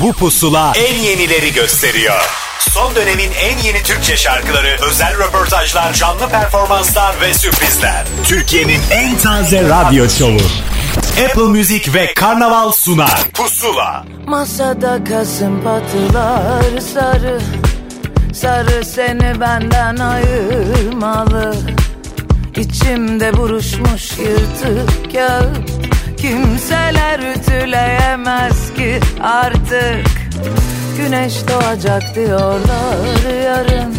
Bu pusula en yenileri gösteriyor. Son dönemin en yeni Türkçe şarkıları, özel röportajlar, canlı performanslar ve sürprizler. Türkiye'nin en taze radyo şovu. Apple Music ve Karnaval sunar. Pusula. Masada kasım patılar sarı Sarı seni benden ayırmalı İçimde buruşmuş yırtık kağıt Kimseler ütüleyemez ki artık. Güneş doğacak diyorlar yarın.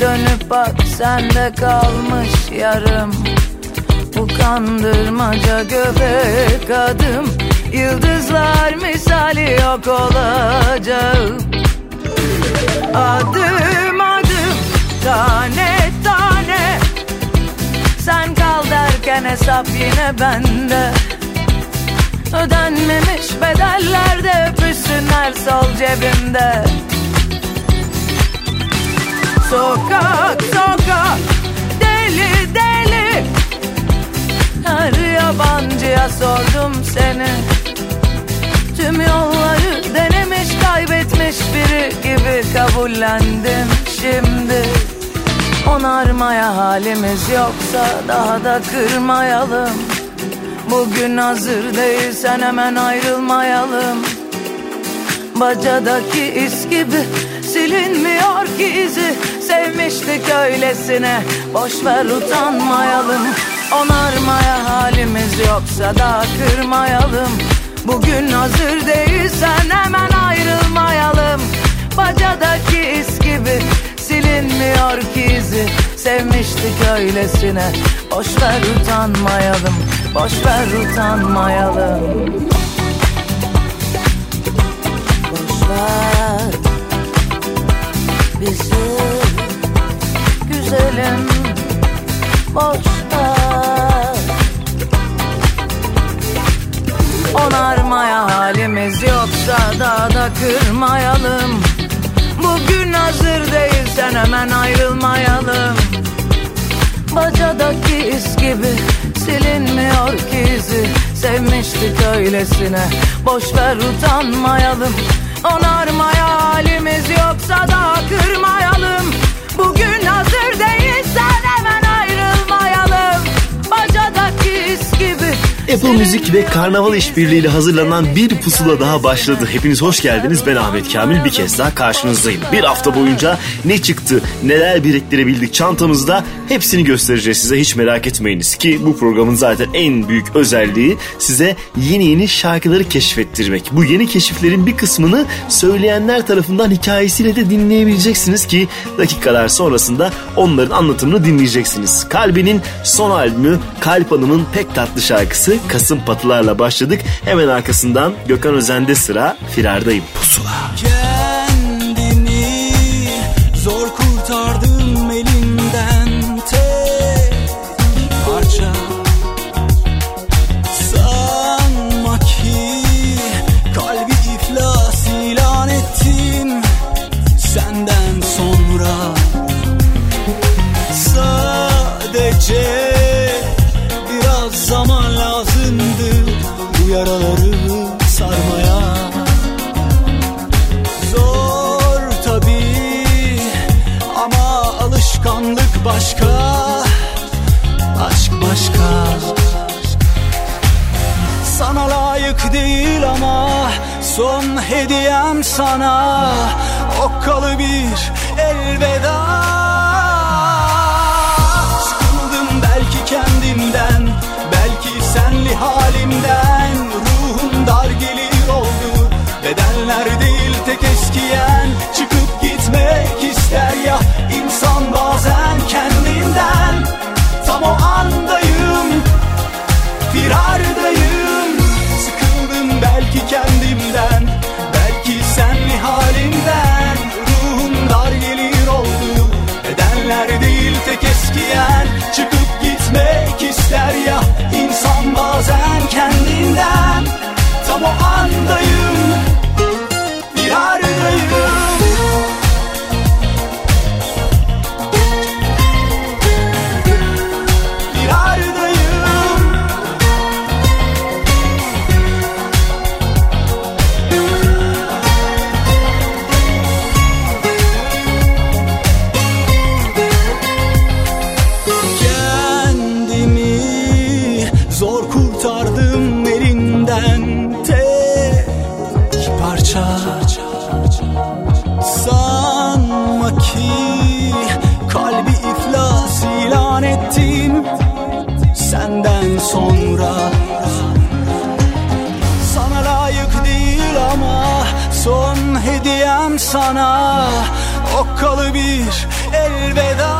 Dönüp bak sende kalmış yarım. Bu kandırmaca göbek adım. Yıldızlar misali yok olacağım Adım adım tane tane. Sen kal derken hesap yine bende Ödenmemiş bedeller de öpüşsünler sol cebimde. Sokak sokak deli deli. Her yabancıya sordum seni. Tüm yolları denemiş kaybetmiş biri gibi kabullendim şimdi. Onarmaya halimiz yoksa daha da kırmayalım Bugün hazır değilsen hemen ayrılmayalım. Bacadaki iz gibi silinmiyor ki izi. Sevmiştik öylesine boş ver utanmayalım. Onarmaya halimiz yoksa daha kırmayalım. Bugün hazır değilsen hemen ayrılmayalım. Bacadaki iz gibi silinmiyor ki izi Sevmiştik öylesine. Boş ver utanmayalım Boş ver utanmayalım. Boş ver bizi güzelim. Boş ver. Onarmaya halimiz yoksa daha da kırmayalım. Bugün hazır değilsen hemen ayrılmayalım Bacadaki iz gibi silinmiyor ki Sevmiştik öylesine. Boş ver utanmayalım. Onarmaya halimiz yoksa daha kırmayalım. Bugün hazır değilsen Apple Müzik ve Karnaval işbirliğiyle hazırlanan bir pusula daha başladı. Hepiniz hoş geldiniz. Ben Ahmet Kamil bir kez daha karşınızdayım. Bir hafta boyunca ne çıktı, neler biriktirebildik çantamızda hepsini göstereceğiz size. Hiç merak etmeyiniz ki bu programın zaten en büyük özelliği size yeni yeni şarkıları keşfettirmek. Bu yeni keşiflerin bir kısmını söyleyenler tarafından hikayesiyle de dinleyebileceksiniz ki dakikalar sonrasında onların anlatımını dinleyeceksiniz. Kalbi'nin son albümü Kalp Hanım'ın pek tatlı şarkısı Kasım Patılarla başladık. Hemen arkasından Gökhan Özen'de sıra Firardayım Pusula. Kendini son hediyem sana. Okkalı bir elveda. Sıkıldım belki kendimden Belki senli halimden. Ruhum dar gelir oldu Bedenler değil tek eskiyen. Çıkıp gitmek ister ya insan bazen kendinden sana Okkalı bir elveda.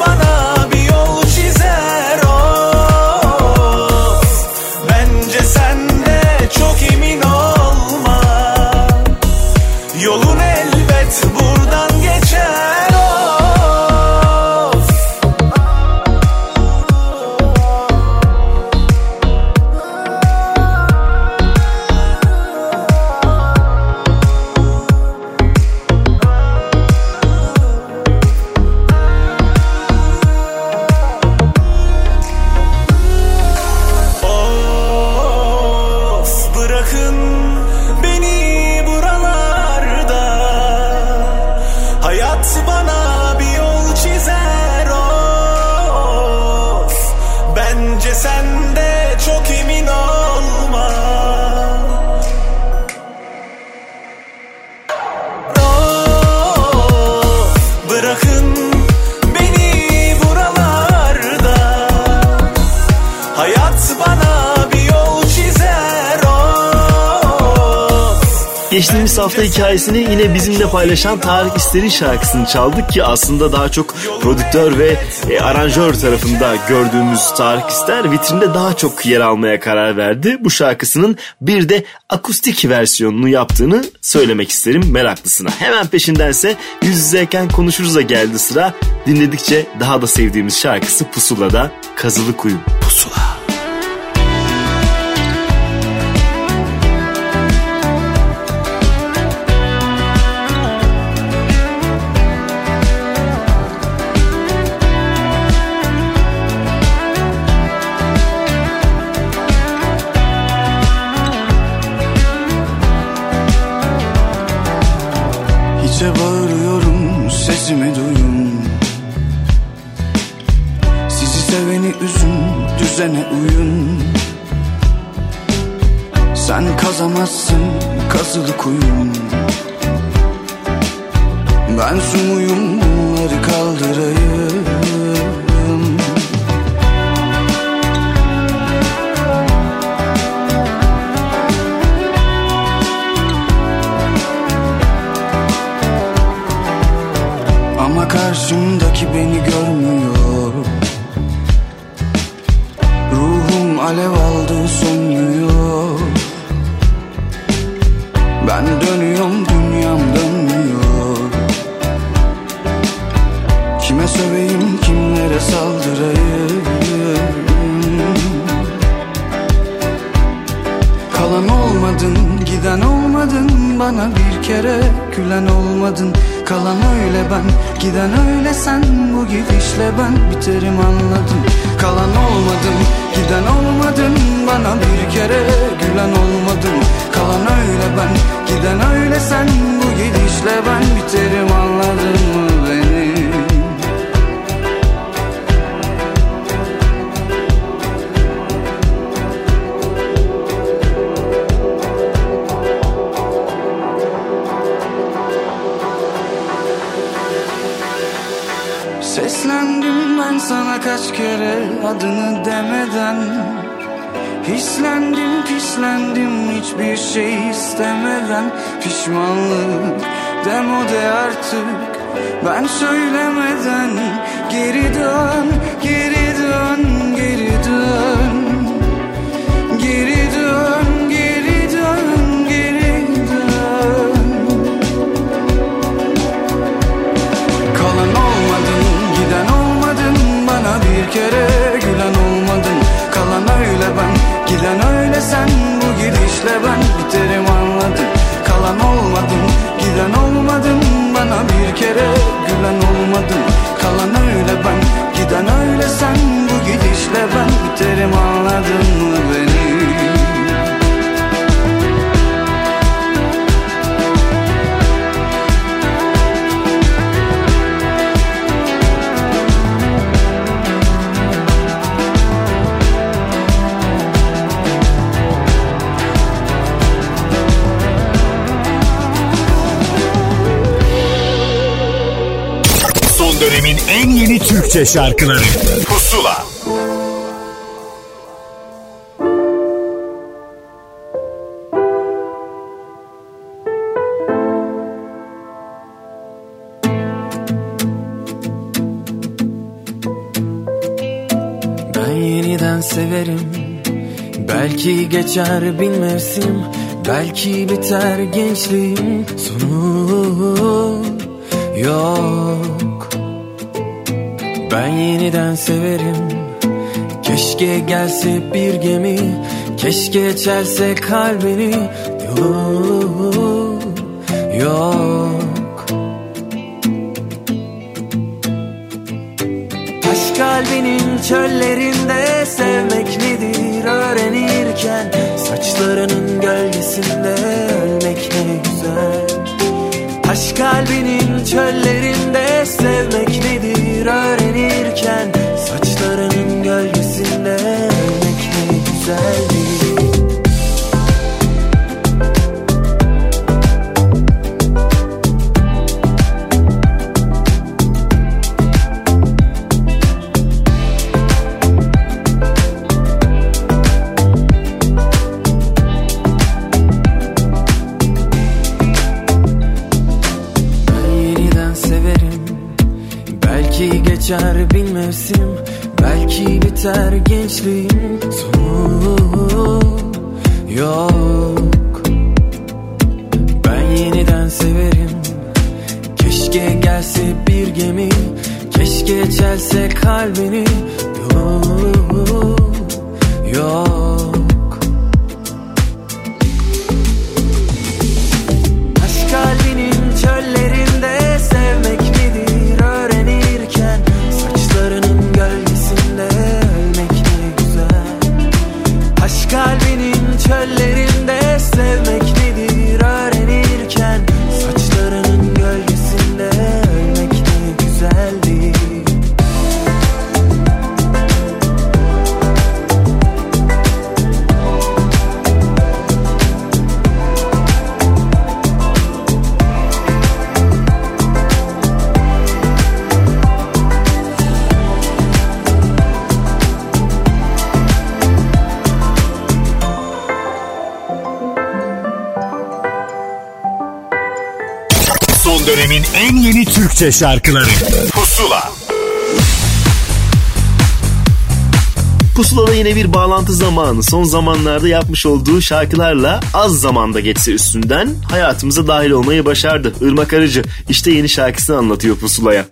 bana bir yol hikayesini yine bizimle paylaşan Tarık İster'in şarkısını çaldık ki aslında daha çok prodüktör ve e, aranjör tarafında gördüğümüz Tarık İster vitrinde daha çok yer almaya karar verdi. Bu şarkısının bir de akustik versiyonunu yaptığını söylemek isterim meraklısına. Hemen peşindense yüz yüzeyken konuşuruz'a geldi sıra. Dinledikçe daha da sevdiğimiz şarkısı Pusula'da Kazılı Kuyu. Pusula. Ben biterim anladın mı beni? Seslendim ben sana kaç kere adını demeden Hislendim pislendim hiçbir şey istemeden Pişmanlık demode artık. Ben söylemeden Geri dön, geri dön, geri dön. Geri dön, geri dön, geri dön. Kalan olmadın, giden olmadın Bana bir kere gülen olmadın. Kalan öyle ben, giden öyle sen Bu gidişle ben biterim giden olmadın Bana bir kere gülen olmadın Kalan öyle ben, giden öyle sen Bu gidişle ben biterim anladın mı beni? En yeni Türkçe şarkıları. Pusula. Ben yeniden severim. Belki geçer bin mevsim Belki biter gençliğim. Sonu yok Ben yeniden severim. Keşke gelse bir gemi Keşke çelse kalbini. Yolu yok. Taş kalbinin çöllerinde sevmek nedir? Öğrenirken Saçlarının gölgesinde ölmek ne güzel. Taş kalbinin çöllerinde sevmek gelse bir gemi Keşke çelse kalbini. Yok Yok. Aşk kalbinin çöllerinde sevmek midir öğrenirken? Saçlarının gölgesinde ölmek ne güzel. Aşk kalbinin çöllerinde Türkçe şarkıları Pusula Pusula'da yine bir bağlantı zamanı. Son zamanlarda yapmış olduğu şarkılarla az zamanda geçse üstünden hayatımıza dahil olmayı başardı. Irmak Arıcı işte yeni şarkısını anlatıyor Pusula'ya.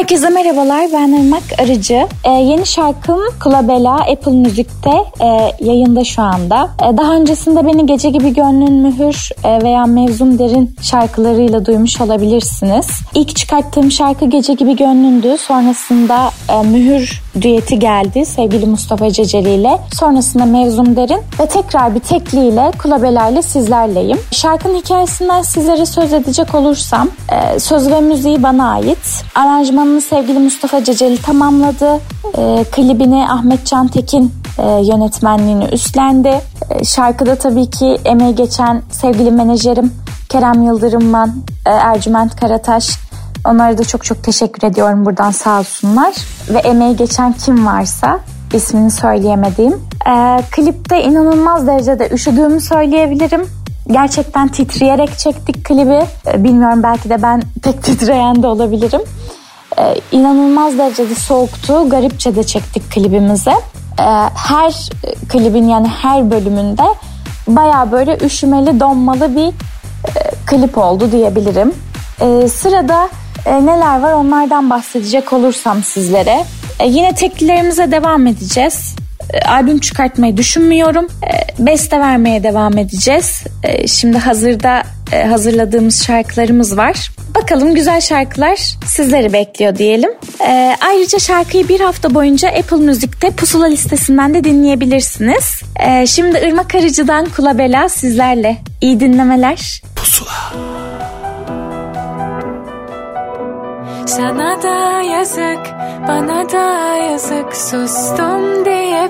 Herkese merhabalar ben Irmak Arıcı. Ee, yeni şarkım Kulabela Apple Müzik'te e, yayında şu anda. E, daha öncesinde beni Gece Gibi Gönlün Mühür e, veya Mevzum Derin şarkılarıyla duymuş olabilirsiniz. İlk çıkarttığım şarkı Gece Gibi Gönlündü. Sonrasında e, Mühür düeti geldi sevgili Mustafa Ceceli ile. Sonrasında Mevzum Derin ve tekrar bir tekliyle Kulabela ile sizlerleyim. Şarkının hikayesinden sizlere söz edecek olursam e, söz ve müziği bana ait. Aranjmanını sevgili Mustafa Ceceli tamamladı. E, klibini Ahmet Can Tekin e, yönetmenliğini üstlendi. E, şarkıda tabii ki emeği geçen sevgili menajerim Kerem Yıldırım'la e, Ercüment Karataş Onlara da çok çok teşekkür ediyorum buradan sağ olsunlar. Ve emeği geçen kim varsa ismini söyleyemediğim. Ee, klipte inanılmaz derecede üşüdüğümü söyleyebilirim. Gerçekten titreyerek çektik klibi. Bilmiyorum belki de ben pek titreyen de olabilirim. Ee, inanılmaz derecede soğuktu. Garipçe de çektik klibimizi. Ee, her klibin yani her bölümünde baya böyle üşümeli donmalı bir e, klip oldu diyebilirim. Ee, sırada e, neler var onlardan bahsedecek olursam sizlere. E, yine teklilerimize devam edeceğiz. E, albüm çıkartmayı düşünmüyorum. E, beste vermeye devam edeceğiz. E, şimdi hazırda e, hazırladığımız şarkılarımız var. Bakalım güzel şarkılar sizleri bekliyor diyelim. E, ayrıca şarkıyı bir hafta boyunca Apple Müzik'te Pusula listesinden de dinleyebilirsiniz. E, şimdi Irmak Arıcı'dan Kulabela sizlerle. İyi dinlemeler. Sana da yazık, bana da yazık Sustum diye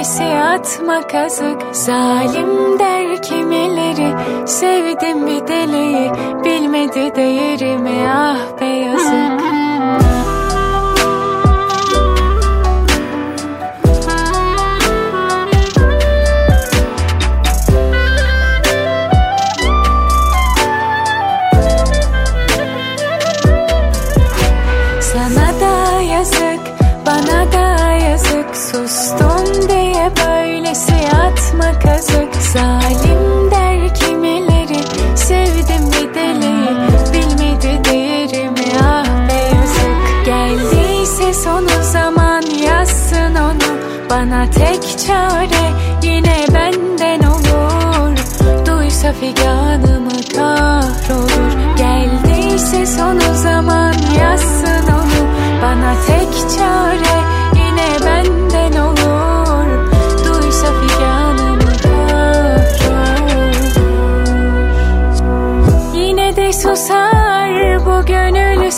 böylesi atma kazık. Zalim der kimileri, sevdim bir deliyi Bilmedi değerimi ah be yazık Zalim der kimileri, sevdim bir deliyi Bilmedi değerimi ah be yazık Geldiyse sonu zaman yazsın onu. Bana tek çare yine benden olur. Duysa figanımı kahrolur. Geldiyse sonu zaman yazsın onu. Bana tek çare yine benden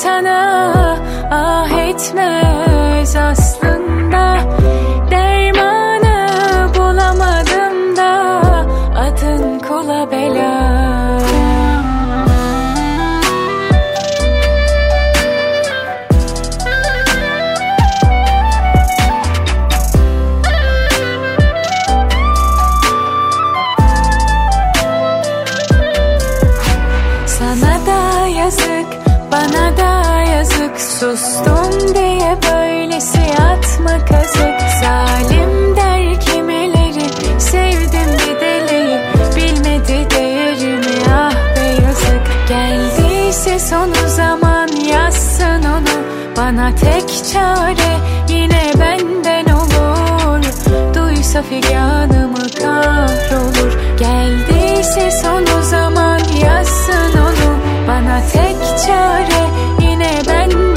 sənə ah etməz ah Bana tek çare yine benden olur. Duysa figanımı kahrolur. Geldiyse sonu zaman yazsın onu. Bana tek çare yine benden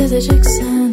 İyi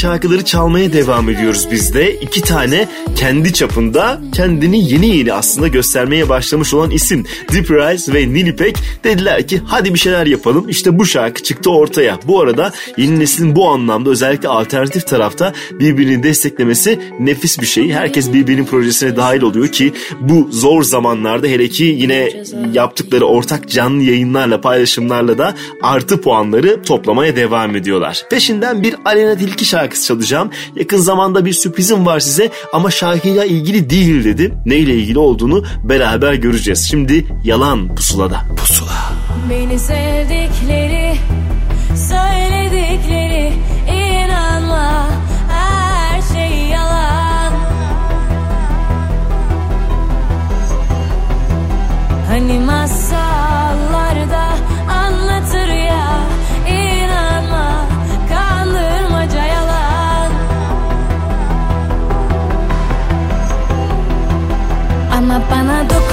şarkıları çalmaya devam ediyoruz biz de. İki tane kendi çapında kendini yeni yeni aslında göstermeye başlamış olan isim Deep Rise ve Nilipek dediler ki hadi bir şeyler yapalım. İşte bu şarkı çıktı ortaya. Bu arada yeni neslin bu anlamda özellikle alternatif tarafta birbirini desteklemesi nefis bir şey. Herkes birbirinin projesine dahil oluyor ki bu zor zamanlarda hele ki yine yaptıkları ortak canlı yayınlarla paylaşımlarla da artı puanları toplamaya devam ediyorlar. Peşinden bir Alena Tilki şarkısı çalacağım. Yakın zamanda bir sürprizim var size ama şarkıyla ilgili değil dedim. Neyle ilgili olduğunu beraber göreceğiz. Şimdi Yalan Pusula'da. Pusula. Beni sevdikleri, Ama bana dokunma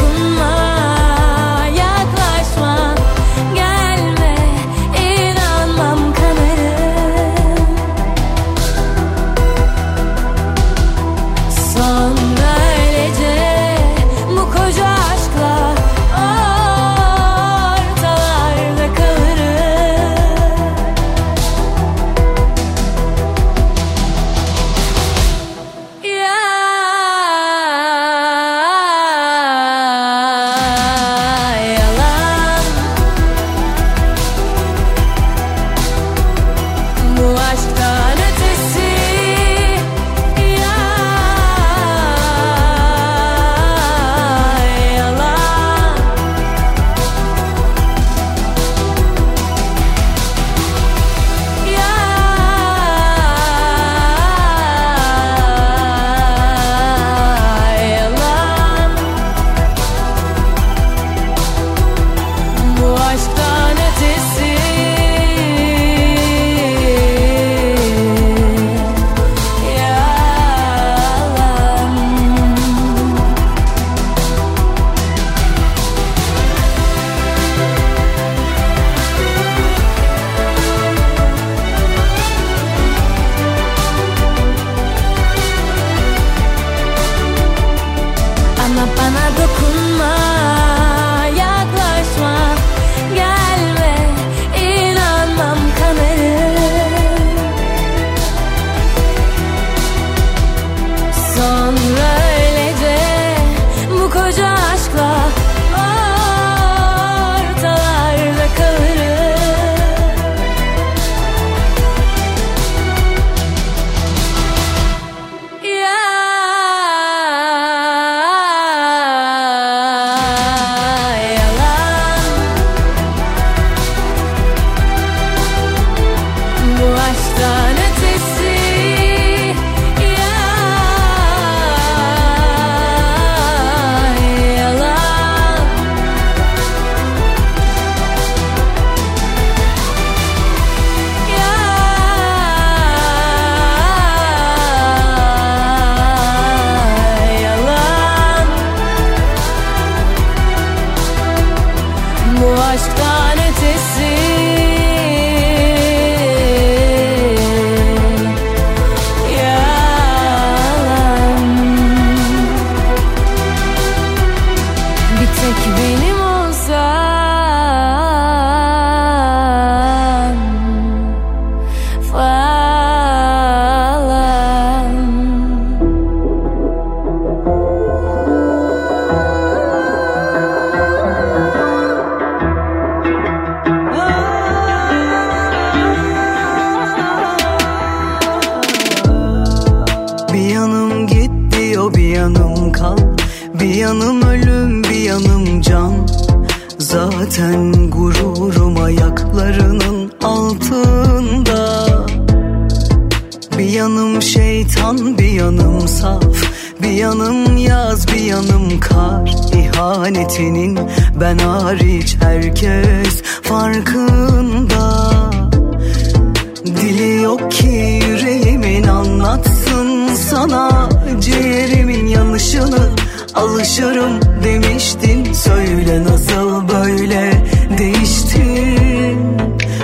Yanışını alışırım demiştin. Söyle nasıl böyle değiştin?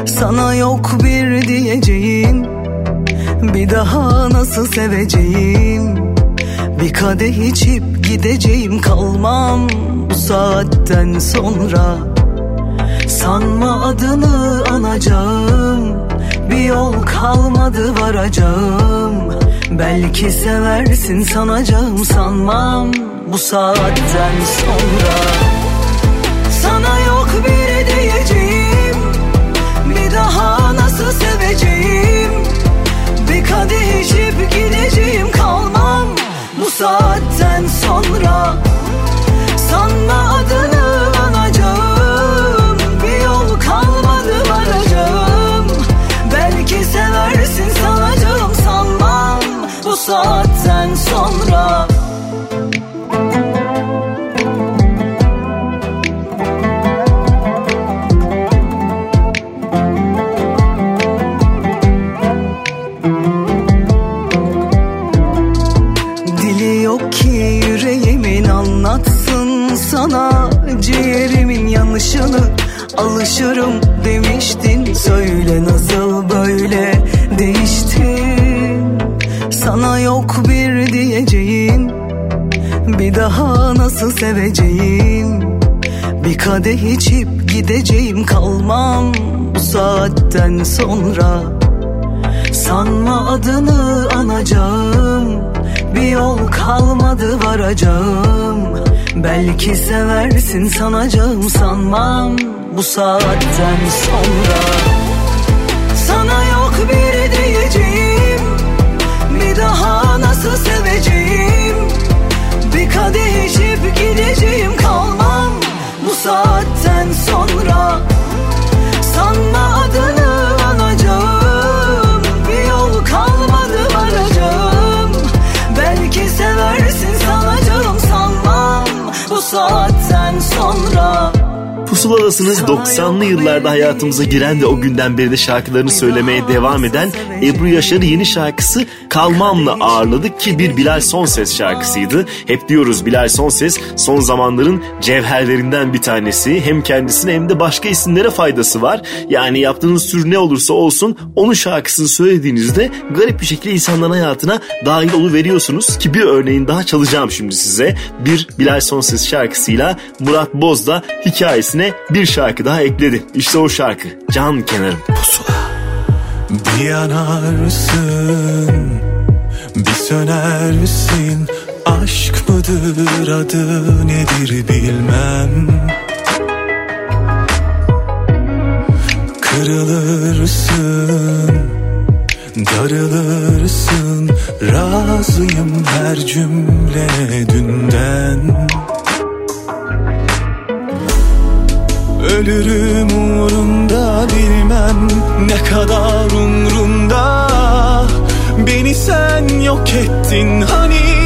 Sana yok bir diyeceğim Bir daha nasıl seveceğim? Bir kadeh içip gideceğim kalmam Bu saatten sonra. Sanma adını anacağım Bir yol kalmadı varacağım Belki seversin sanacağım sanmam. Bu saatten sonra Sana yok bir diyeceğim Bir daha nasıl seveceğim? Bir kadeh içip gideceğim kalmam. Bu saatten sonra Sanma adını alışırım demiştin. Söyle nasıl böyle değiştin? Sana yok bir diyeceğim. Bir daha nasıl seveceğim? Bir kadeh içip gideceğim. Kalmam Bu saatten sonra. Sanma adını anacağım. Bir yol kalmadı varacağım. Belki seversin sanacağım. Sanmam Bu saatten sonra. Sana yok bir diyeceğim Bir daha nasıl seveceğim? Bir kadeh içip gideceğim kalmam Bu saatten sonra. Sanma adını anacağım Bir yol kalmadı varacağım Belki seversin sanacağım sanmam Bu saatten sonra Pusuladasınız 90'lı yıllarda hayatımıza giren ve o günden beri de şarkılarını söylemeye devam eden Ebru Yaşar'ı yeni şarkısı Kalmam'la ağırladık ki bir Bilal Sonses şarkısıydı. Hep diyoruz Bilal Sonses son zamanların cevherlerinden bir tanesi. Hem kendisine hem de başka isimlere faydası var. Yani yaptığınız tür ne olursa olsun onun şarkısını söylediğinizde garip bir şekilde insanların hayatına dahil veriyorsunuz ki bir örneğin daha çalacağım şimdi size. Bir Bilal Sonses şarkısıyla Murat Boz da hikayesine bir şarkı daha ekledi. İşte o şarkı. Can Kenarım Pusula. Bir yanarsın Bir sönersin. Aşk mıdır adı nedir bilmem. Kırılırsın Darılırsın. Razıyım her cümle dünden Ölürüm uğrunda bilmem ne kadar umrumda. Beni sen yok ettin hani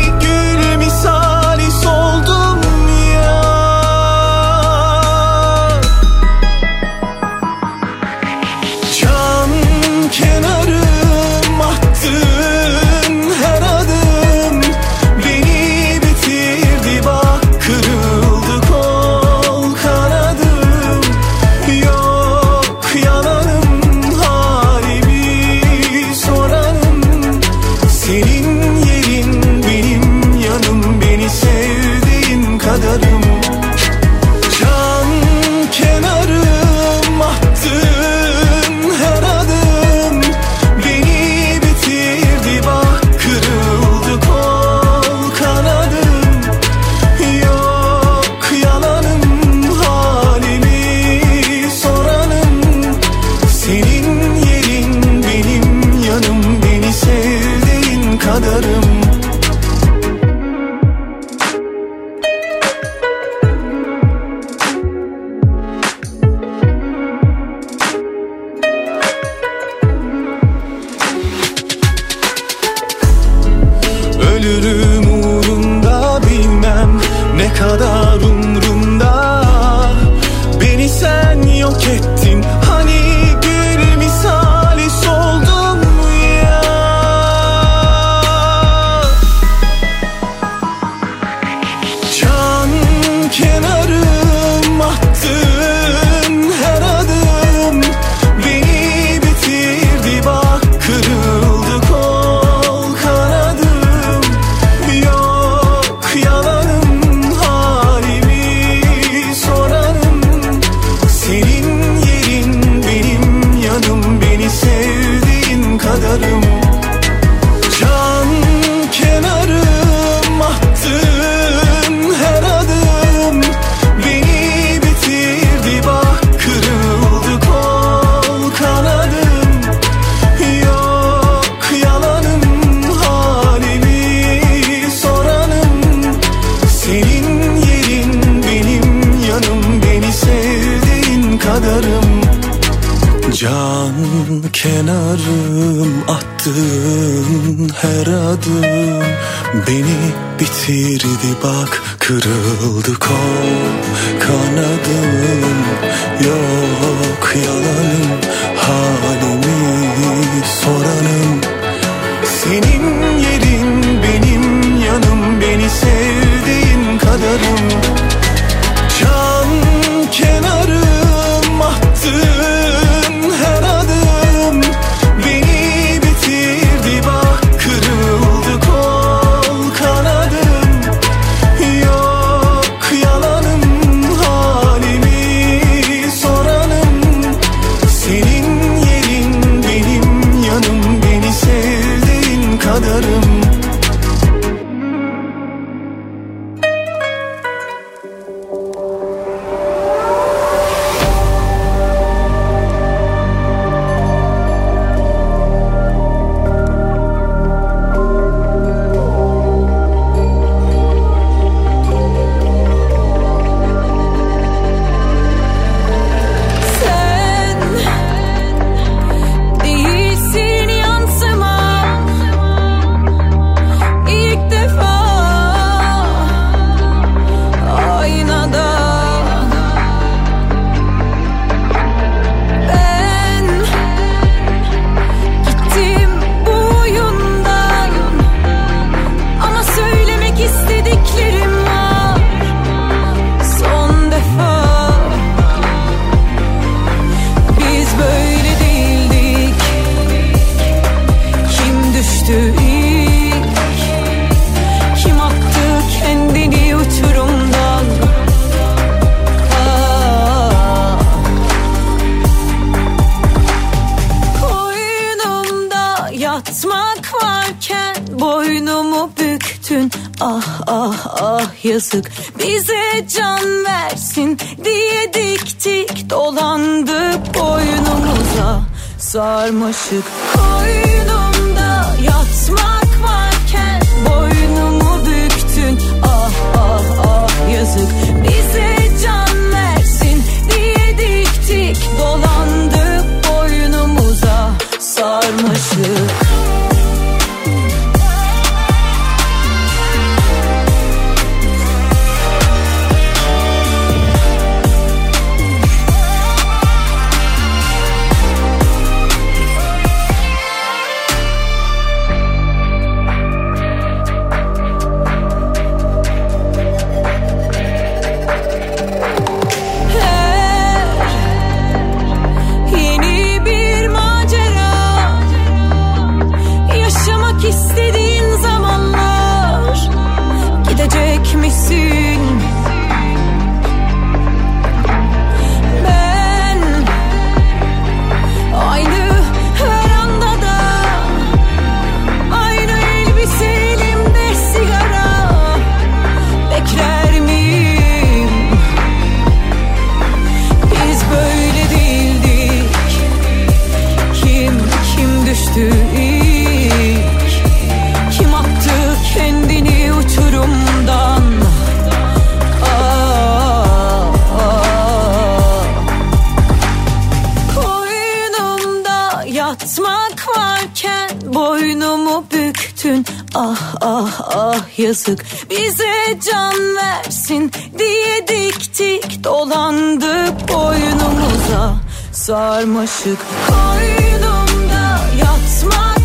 Ah ah yazık. Bize can versin diye diktik Dolandık boynumuza. Sarmaşık Koynumda yatmak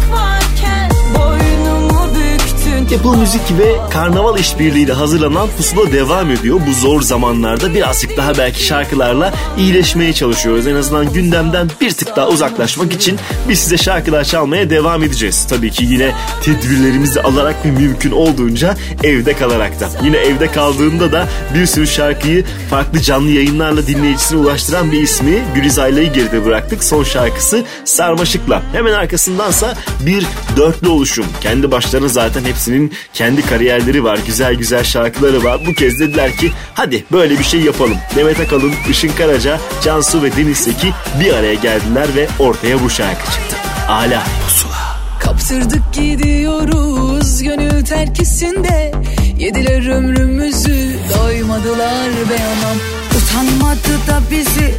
Apple Müzik ve Karnaval işbirliğiyle hazırlanan pusula devam ediyor. Bu zor zamanlarda birazcık daha belki şarkılarla iyileşmeye çalışıyoruz. En azından gündemden bir tık daha uzaklaşmak için biz size şarkılar çalmaya devam edeceğiz. Tabii ki yine tedbirlerimizi alarak ve mümkün olduğunca evde kalarak da. Yine evde kaldığında da bir sürü şarkıyı farklı canlı yayınlarla dinleyicisine ulaştıran bir ismi Güliz Ayla'yı geride bıraktık. Son şarkısı Sarmaşık'la. Hemen arkasındansa bir dörtlü oluşum. Kendi başlarına zaten hepsinin kendi kariyerleri var. Güzel güzel şarkıları var. Bu kez dediler ki hadi böyle bir şey yapalım. Demet Akalın, Işın Karaca, Cansu ve Deniz Seki bir araya geldiler ve ortaya bu şarkı çıktı. Ala pusula. Kaptırdık gidiyoruz gönül terkisinde Yediler ömrümüzü doymadılar be anam Utanmadı da bizi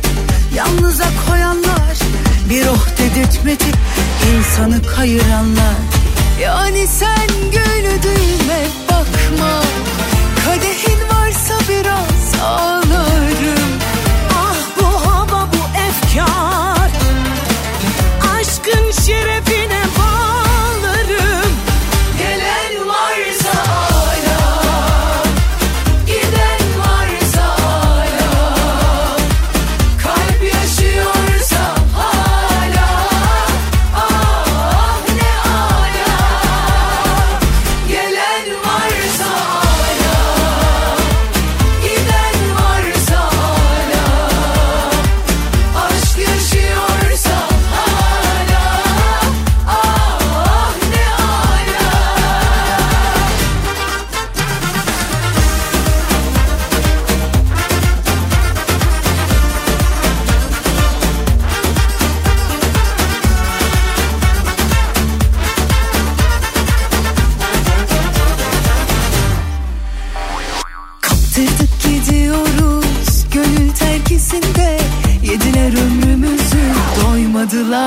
yalnıza koyanlar Bir oh dedirtmedi insanı kayıranlar Yani sen güldüğüme bakma. Kadehin varsa biraz ağlarım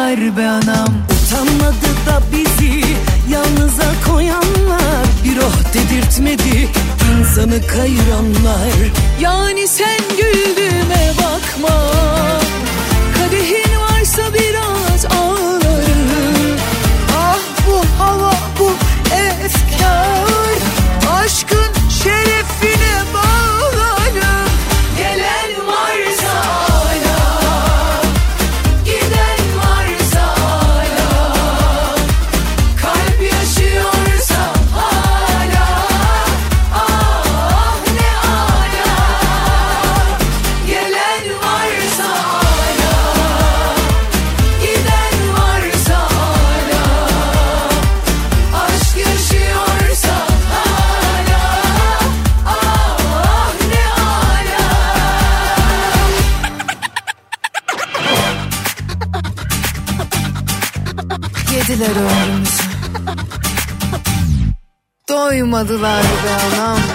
doymadılar be anam. Utanmadı da bizi yalnıza koyanlar. Bir oh dedirtmedi insanı kayıranlar. Yani sen güldüğüme bakma. Kadehin varsa biraz ağlarım Ah bu hava bu efkar. Aşkın şerefine Doymadılar be anam.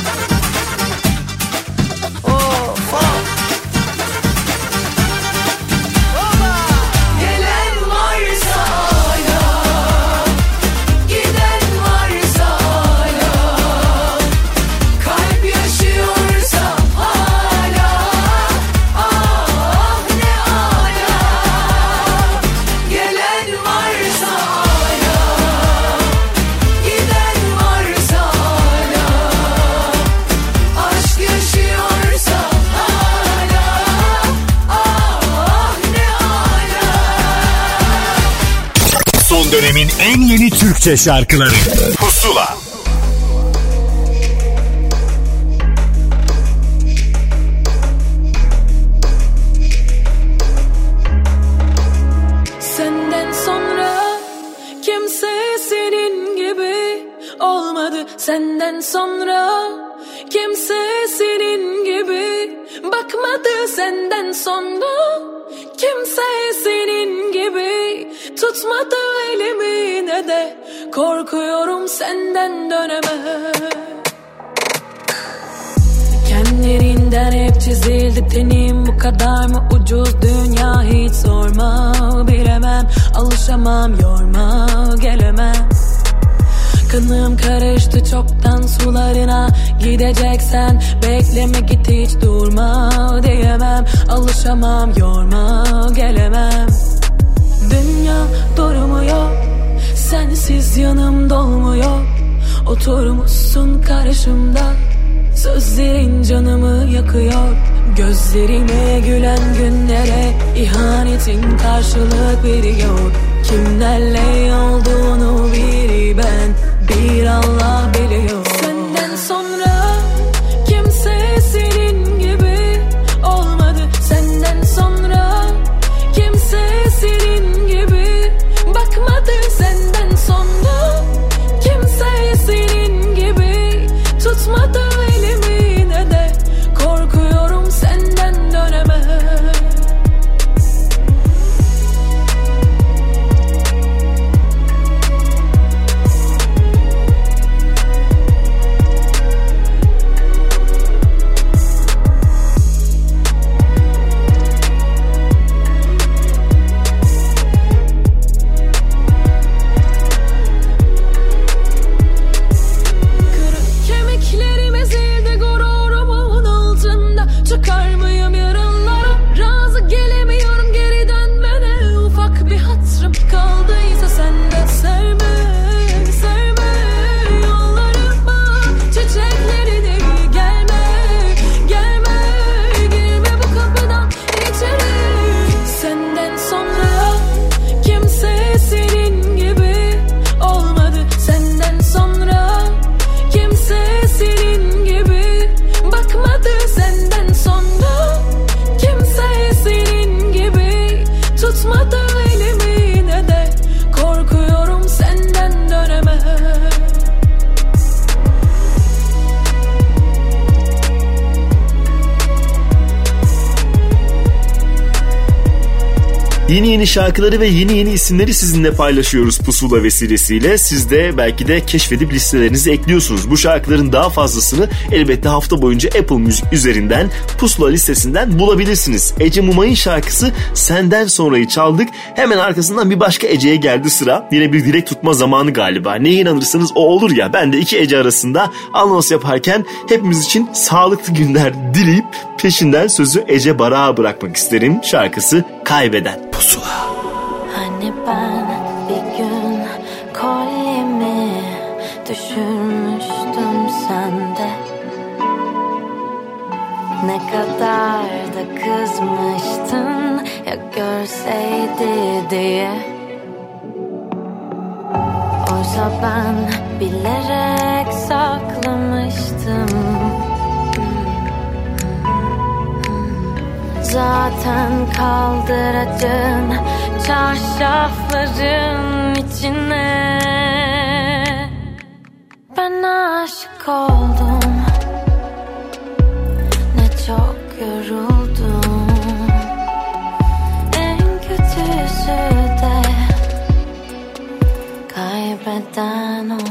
Türkçe şarkıları ihanetin karşılık veriyor. Kimlerle şarkıları ve yeni yeni isimleri sizinle paylaşıyoruz Pusula vesilesiyle. Siz de belki de keşfedip listelerinize ekliyorsunuz. Bu şarkıların daha fazlasını elbette hafta boyunca Apple Müzik üzerinden Pusula listesinden bulabilirsiniz. Ece Mumay'ın şarkısı Senden Sonra'yı çaldık. Hemen arkasından bir başka Ece'ye geldi sıra. Yine bir dilek tutma zamanı galiba. Neye inanırsanız o olur ya. Ben de iki Ece arasında anons yaparken hepimiz için sağlıklı günler dileyip peşinden sözü Ece Barak'a bırakmak isterim. Şarkısı Kaybeden. Pusula. Hani ben bir gün kolyemi düşürmüştüm sende Ne kadar da kızmıştın ya görseydi diye Oysa ben bilerek saklamıştım Zaten kaldıracağın çarşafların içine. Ben aşık oldum Ne çok yoruldum. En kötüsü de neden oldum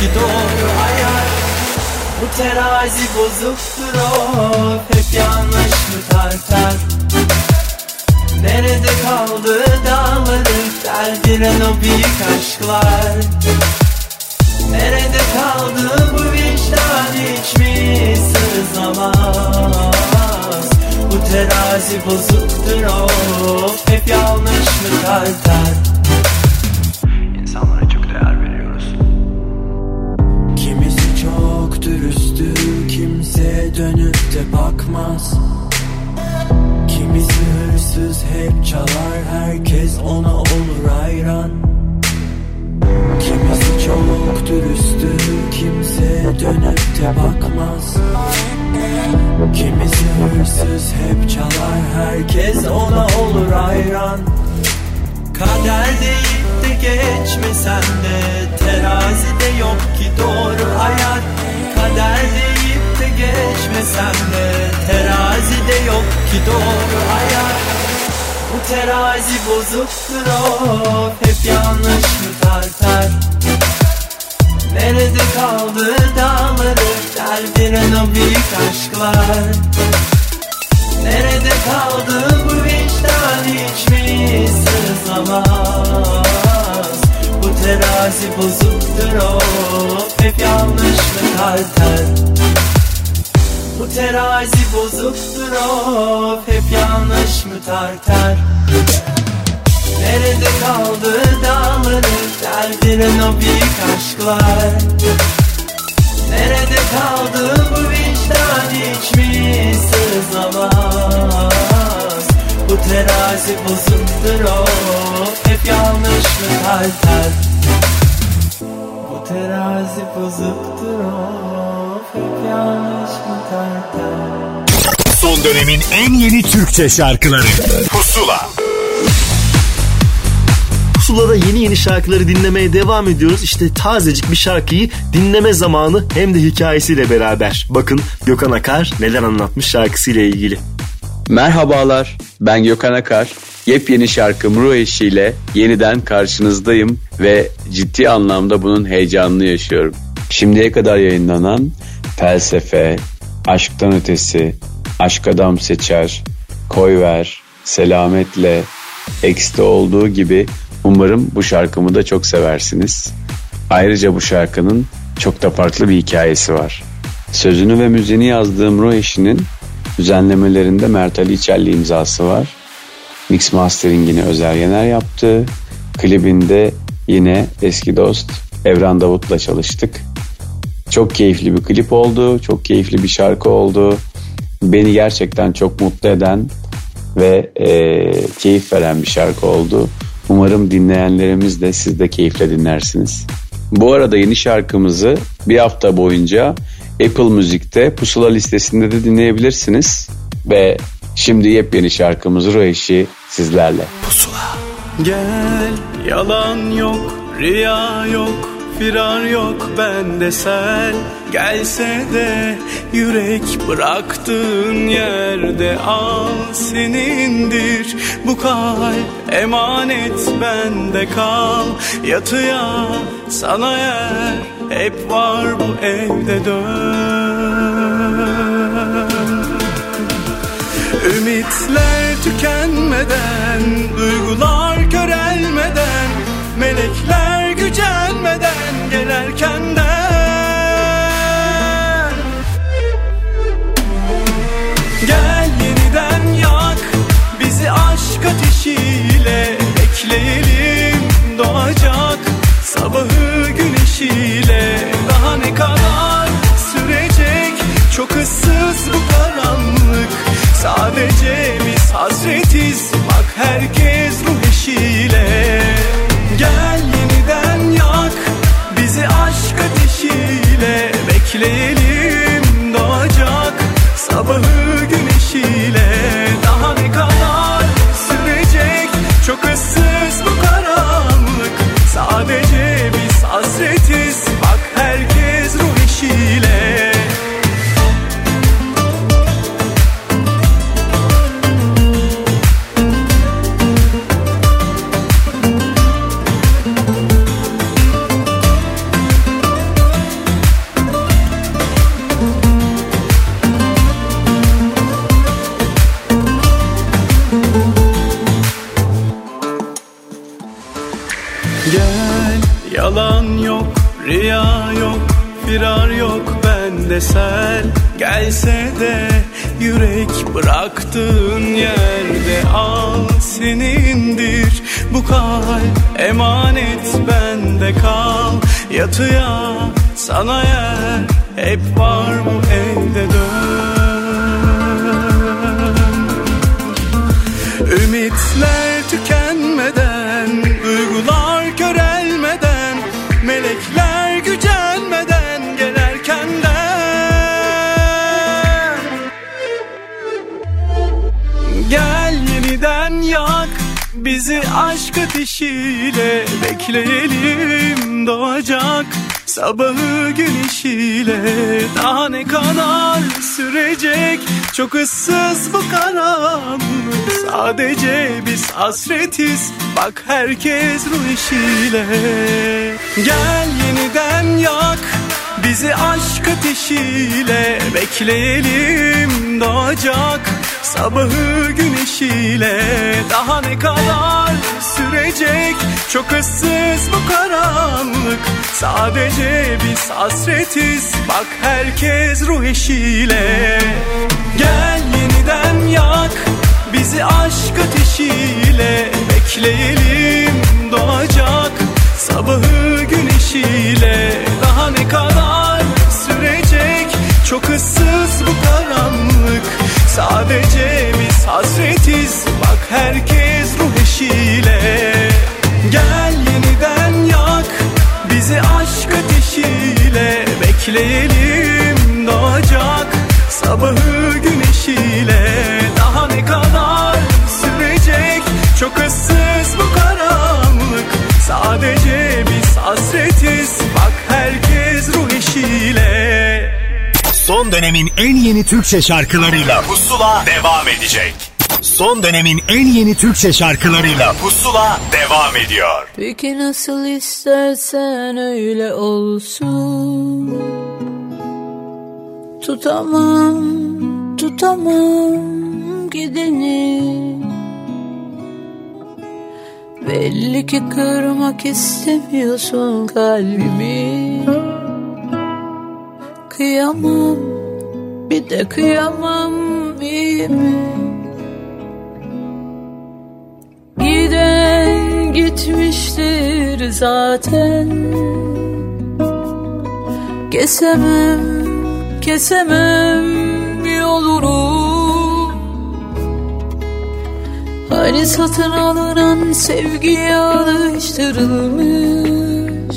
ki doğru hayat Bu terazi bozuktur of Hep yanlış mı tartar Nerede kaldı dağları Deldiren o büyük aşklar? Nerede kaldı bu vicdan hiç mi sızlamaz Bu terazi bozuktur of Hep yanlış mı tartar dürüsttü, kimse dönüp de bakmaz. Kimisi hırsız hep çalar, herkes ona olur hayran. Kimisi çok dürüsttü, kimse dönüp de bakmaz. Kimisi hırsız hep çalar, herkes ona olur hayran. Kader deyip de geçmesen de Terazide yok ki doğru hayat Kader deyip de geçmesen de Terazide yok ki doğru hayat. Bu terazi bozuktur of Hep yanlış mı tartar? Nerede kaldı dağları Deldiren o büyük aşklar? Nerede kaldı bu vicdan hiç mi sızlamaz terazi bozuktur of Hep yanlış mı tartar Bu terazi bozuktur of Hep yanlış mı tartar? Nerede kaldı dağları Deldiren o büyük aşklar? Nerede kaldı bu vicdan? Hiç mi sızlamaz Bu terazi bozuktur of Hep yanlış mı tartar Bu terazi bozuktur of Hep yanlış mı tartar Son dönemin en yeni Türkçe şarkıları Pusula Pusula'da yeni yeni şarkıları dinlemeye devam ediyoruz. İşte tazecik bir şarkıyı dinleme zamanı hem de hikayesiyle beraber. Bakın Gökhan Akar neler anlatmış şarkısıyla ilgili. Merhabalar, ben Gökhan Akar. Yepyeni şarkım Ruh eşiyle yeniden karşınızdayım ve ciddi anlamda bunun heyecanını yaşıyorum. Şimdiye kadar yayınlanan Felsefe, Aşktan Ötesi, Aşk Adam Seçer, Koyver, Selametle, X'te olduğu gibi umarım bu şarkımı da çok seversiniz. Ayrıca bu şarkının çok da farklı bir hikayesi var. Sözünü ve müziğini yazdığım Ruh eşinin düzenlemelerinde Mert Ali İçerli imzası var. Mix masteringini Özer Yener yaptı. Klibinde yine eski dost Evren Davut'la çalıştık. Çok keyifli bir klip oldu. Çok keyifli bir şarkı oldu. Beni gerçekten çok mutlu eden ve e, keyif veren bir şarkı oldu. Umarım dinleyenlerimiz de siz de keyifle dinlersiniz. Bu arada yeni şarkımızı bir hafta boyunca Apple Müzik'te pusula listesinde de dinleyebilirsiniz. Ve şimdi yepyeni şarkımız Ruh sizlerle. Gel yalan yok riya yok firar yok bende sel Gelse de yürek bıraktığın yerde al senindir Bu kalp emanet bende kal Yatıya sana yer hep var bu evde dön Ümitler tükenmeden, duygular körelmeden, melekler gücenmeden gel erkenden. Gel yeniden yak bizi aşk ateşiyle bekleyelim doğacak sabahı güneşiyle çok ıssız bu karanlık. Sadece biz hasretiz. Bak herkes ruh eşiyle. Gel yeniden yak bizi aşk ateşiyle. Bekleyelim doğacak sabahı güneşiyle. Daha ne kadar sürecek? Çok ıssız bu karanlık. Sadece biz hasretiz firar yok bende sel Gelse de yürek bıraktığın yerde al senindir. Bu kalp emanet bende kal. Yatıya sana yer hep var bu evde dön Bizi aşk ateşiyle bekleyelim doğacak Sabahı güneşiyle daha ne kadar sürecek? Çok ıssız bu karanlık. Sadece biz hasretiz. Bak herkes ruh eşiyle Gel yeniden yak Bizi aşk ateşiyle bekleyelim doğacak Sabahı güneşiyle. Daha ne kadar sürecek? Çok ıssız bu karanlık. Sadece biz hasretiz. Bak herkes ruh eşiyle. Gel yeniden yak Bizi aşk ateşiyle. Bekleyelim doğacak Sabahı güneşiyle daha ne kadar sürecek? Çok ıssız bu karanlık. Sadece biz hasretiz. Bak herkes ruh eşiyle. Gel yeniden yak Bizi aşk ateşiyle. Bekleyelim doğacak Sabahı güneşiyle. Daha ne kadar sürecek? Çok ıssız bu karanlık. Sadece hasretiz Bak herkes ruh eşiyle Son dönemin en yeni Türkçe şarkılarıyla Pusula devam edecek. Son dönemin en yeni Türkçe şarkılarıyla Pusula devam ediyor. Peki nasıl istersen öyle olsun Tutamam, tutamam gideni Belli ki kırmak istemiyorsun kalbimi. Kıyamam, bir de kıyamam iyi mi? Giden gitmiştir zaten. Kesemem, kesemem yolunu Hani satın alınan sevgiye alıştırılmış.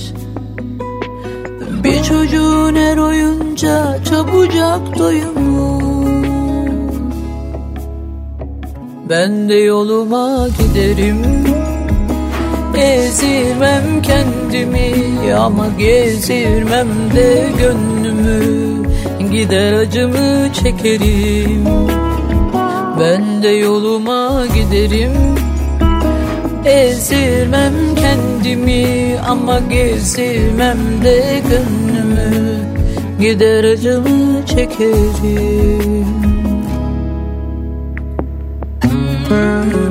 Bir çocuğun her oyunca çabucak doyumu Ben de yoluma giderim. Ezirmem kendimi ama gezirmem de gönlümü. Gider acımı çekerim Ben de yoluma giderim. Ezirmem kendimi ama gezirmem de gönlümü. Gider acımı çekerim. Beni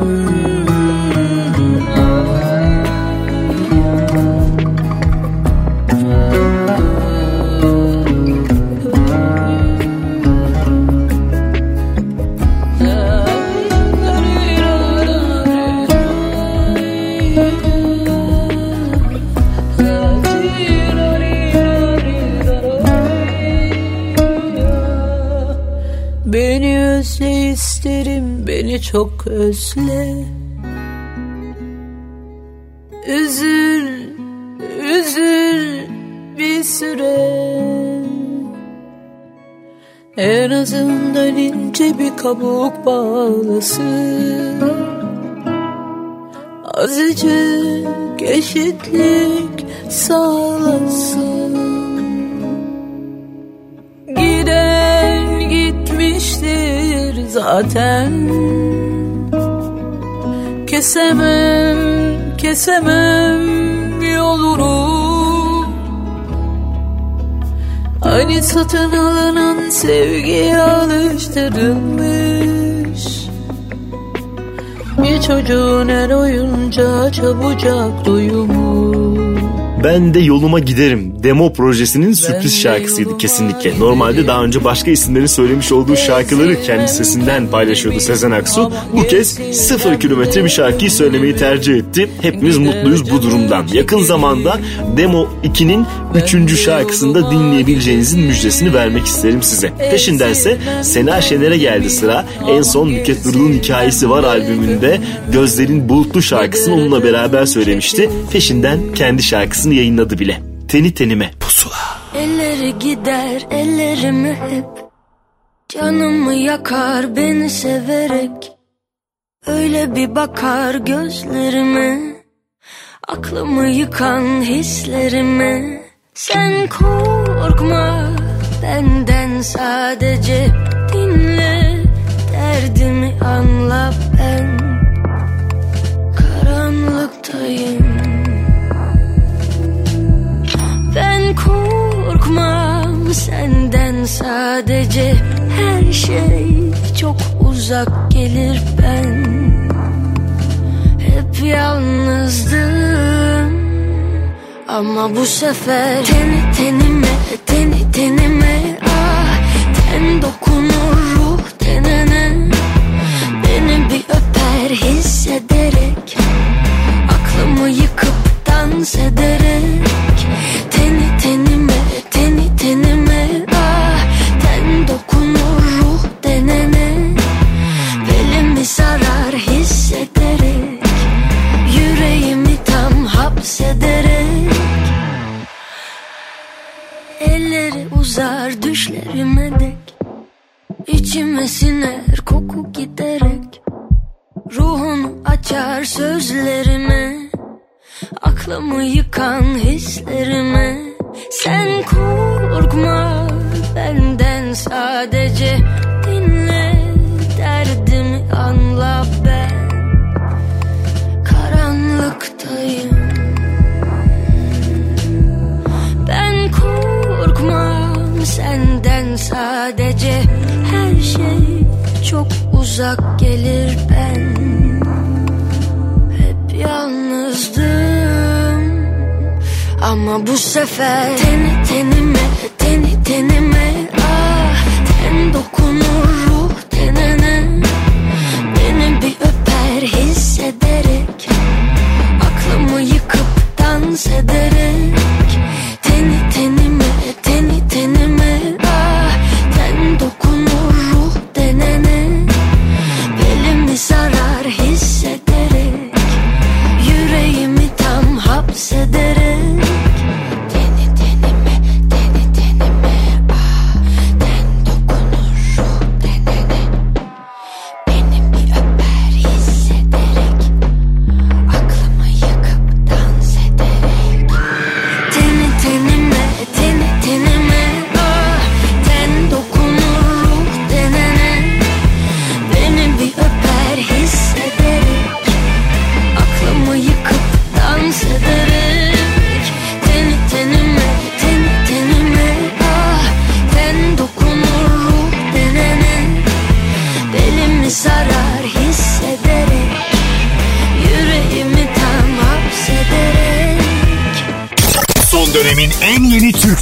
isterim beni çok özle. Üzül, üzül bir süre. En azından ince bir kabuk bağlasın. Azıcık eşitlik sağlasın zaten. Kesemem, kesemem yolunu. Hani satın alınan sevgiye alıştırılmış. Bir çocuğun her oyunca çabucak doyumu Ben de yoluma giderim. Demo projesinin sürpriz şarkısıydı kesinlikle. Normalde daha önce başka isimlerin söylemiş olduğu şarkıları kendi sesinden paylaşıyordu Sezen Aksu. Bu kez sıfır kilometre bir şarkıyı söylemeyi tercih etti. Hepimiz mutluyuz bu durumdan. Yakın zamanda Demo 2'nin 3. şarkısında dinleyebileceğinizin müjdesini vermek isterim size. Peşindense Sena Şener'e geldi sıra. En son Nükhet Nurlu'nun hikayesi var albümünde Gözlerin Bulutlu şarkısını onunla beraber söylemişti. Peşinden kendi şarkısını yayınladı bile. Teni tenime. Pusula. Elleri gider ellerimi hep. Canımı yakar beni severek. Öyle bir bakar gözlerime. Aklımı yıkan hislerime. Sen korkma benden sadece dinle. Derdimi anla ben. Karanlıktayım korkmam senden sadece Her şey çok uzak gelir ben. Hep yalnızdım Ama bu sefer Teni tenime, teni tenime Ah, ten dokunur ruh tenene. Beni bir öper hissederek Aklımı yıkıp dans ederek Teni tenime, teni tenime. Ah, ten dokunur ruh denene. Belimi sarar hissederek. Yüreğimi tam hapsederek. Elleri uzar düşlerime dek. İçime siner koku giderek. Ruhunu açar sözlerime Aklımı yıkan hislerime Sen korkma benden sadece Dinle derdimi anla ben. Karanlıktayım. Ben korkmam senden sadece Her şey çok uzak gelir ben Ama bu sefer Teni tenime, teni tenime. Ah, ten dokunur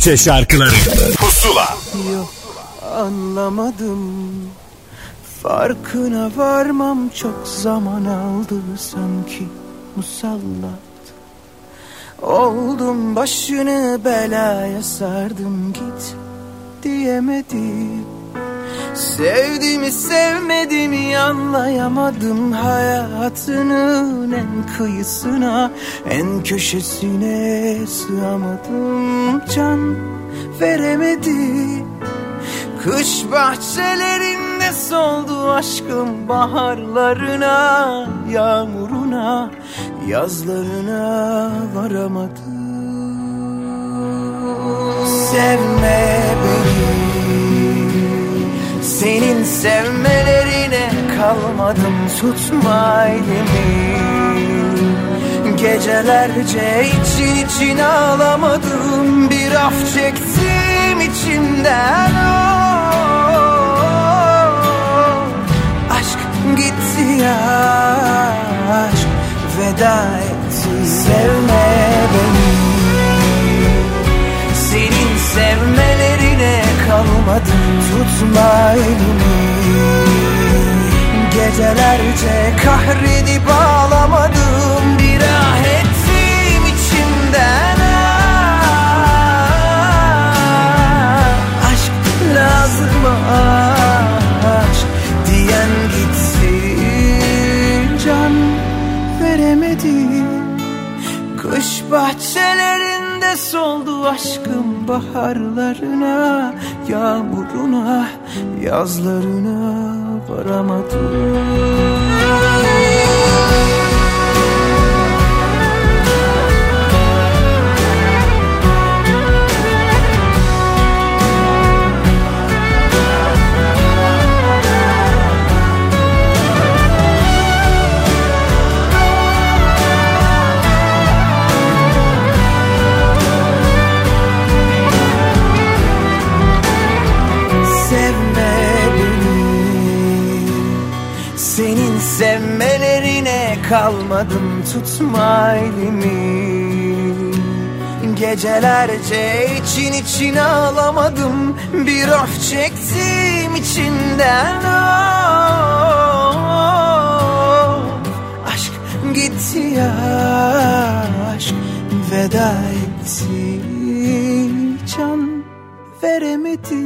Türkçe şarkıları. Pusula. Yok anlamadım. Farkına varmam çok zaman aldı sanki musallat. Oldum başını belaya sardım git diyemedim Sevdiğimi sevmediğimi anlayamadım Hayatının en kıyısına en köşesine sığamadım Can veremedim. Kış bahçelerinde soldu aşkım baharlarına Yağmuruna yazlarına varamadım. Sevme beni Senin sevmelerine kalmadım tutma elimi. Gecelerce için için ağlamadım Bir af çektim içimden. Oh. Aşk gitti ya Aşk veda etti. Sevme beni. Senin sevmelerine kalmadım Tutma elimi. Gecelerce kahredip ağlamadım Bir ah ettim içimden. Ah. Aşk lazım aşk Diyen gitsin. Can veremedim Kış bahçelerinde soldu aşkım baharlarına Yağmuruna Yazlarına varamadım kalmadım Tutma elimi. Gecelerce için için ağlamadım. Bir of çektim içinden. Oh. Aşk gitti ya Aşk veda etti. Can veremedi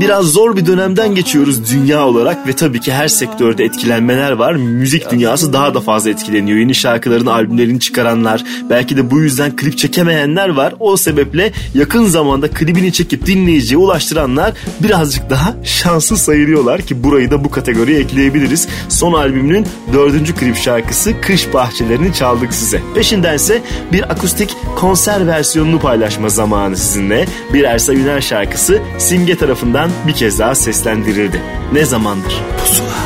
Biraz zor bir dönemden geçiyoruz dünya olarak ve tabii ki her sektörde etkilenmeler var. Müzik dünyası daha da fazla etkileniyor. Yeni şarkıların, albümlerini çıkaranlar, belki de bu yüzden klip çekemeyenler var. O sebeple yakın zamanda klibini çekip dinleyiciye ulaştıranlar birazcık daha şanslı sayılıyorlar ki burayı da bu kategoriye ekleyebiliriz. Son albümünün dördüncü klip şarkısı Kış Bahçelerini çaldık size. Peşindense bir akustik konser versiyonunu paylaşma zamanı sizinle. Bir Ersa Üner şarkısı Simge tarafından bir kez daha seslendirildi. Ne zamandır? Pusula.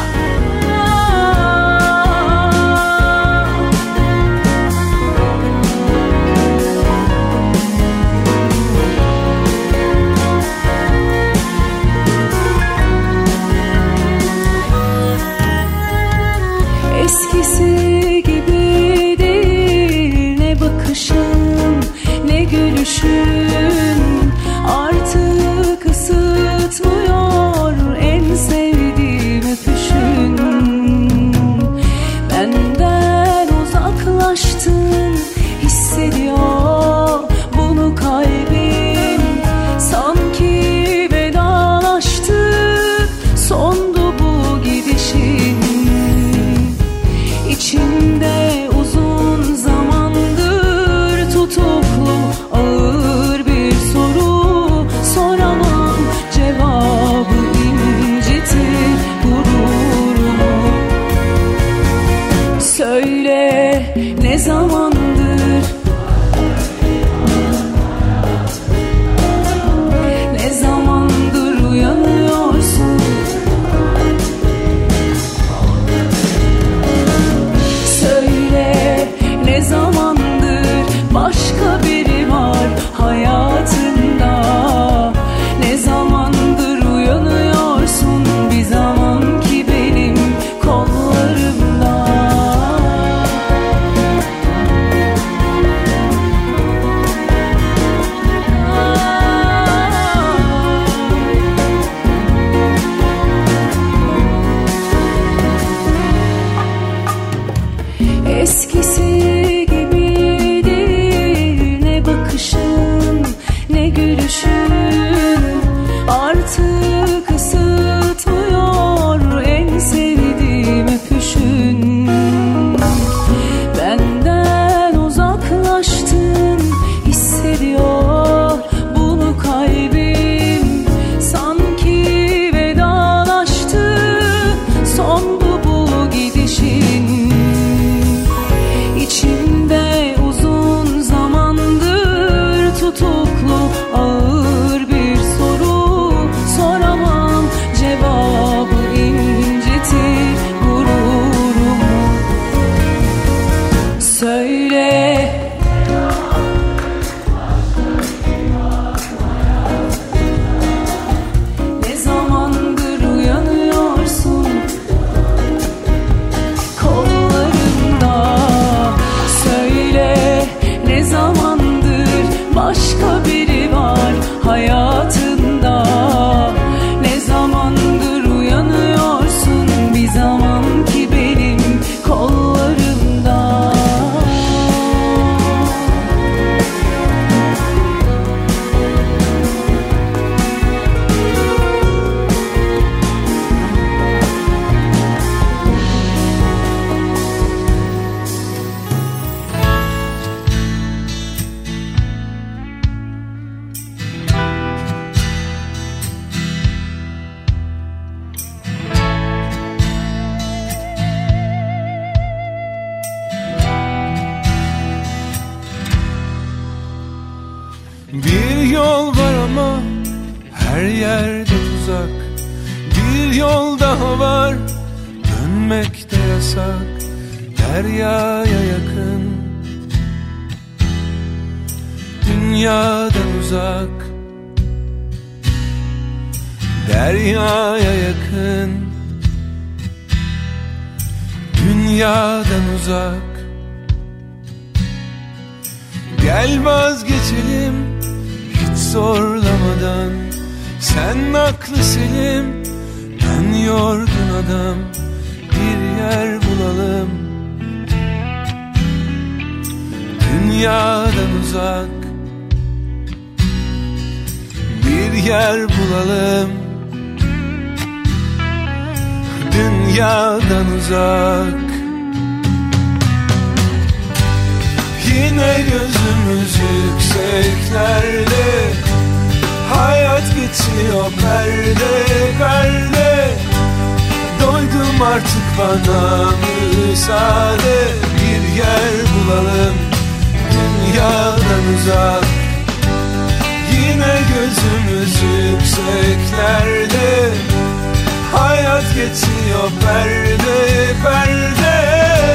Geçiyor perde perde.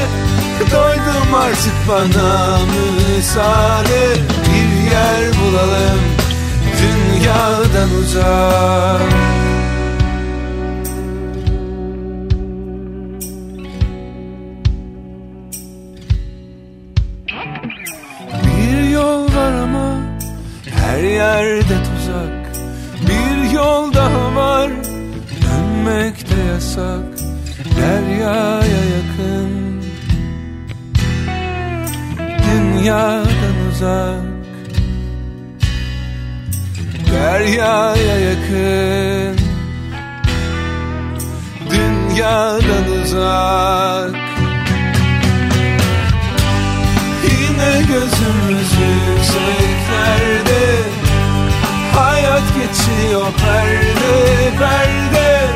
Doydum artık bana müsaade. Bir yer bulalım dünyadan uzak. Bir yol var ama her yerde tuzak. Bir yol daha var dönmek yasak Deryaya yakın. Dünyadan uzak Deryaya yakın. Dünyadan uzak. Yine gözümüz yükseklerde. Hayat geçiyor perde perde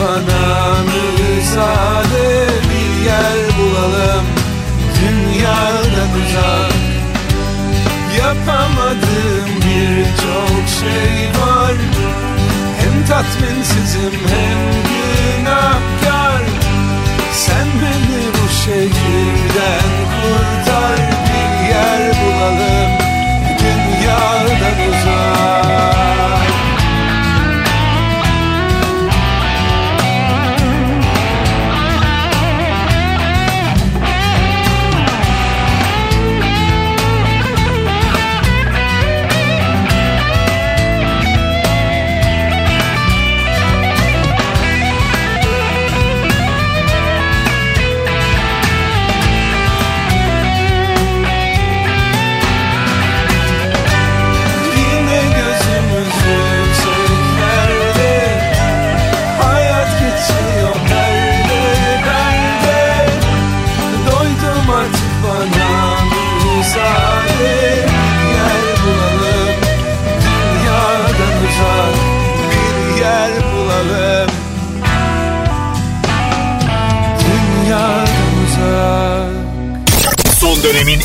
bana müsaade Bir yer bulalım. Dünyadan uzak Yapamadığım birçok şey var. Hem tatminsizim hem günahkar. Sen beni bu şehirden kurtar. Bir yer bulalım. Dünyadan uzak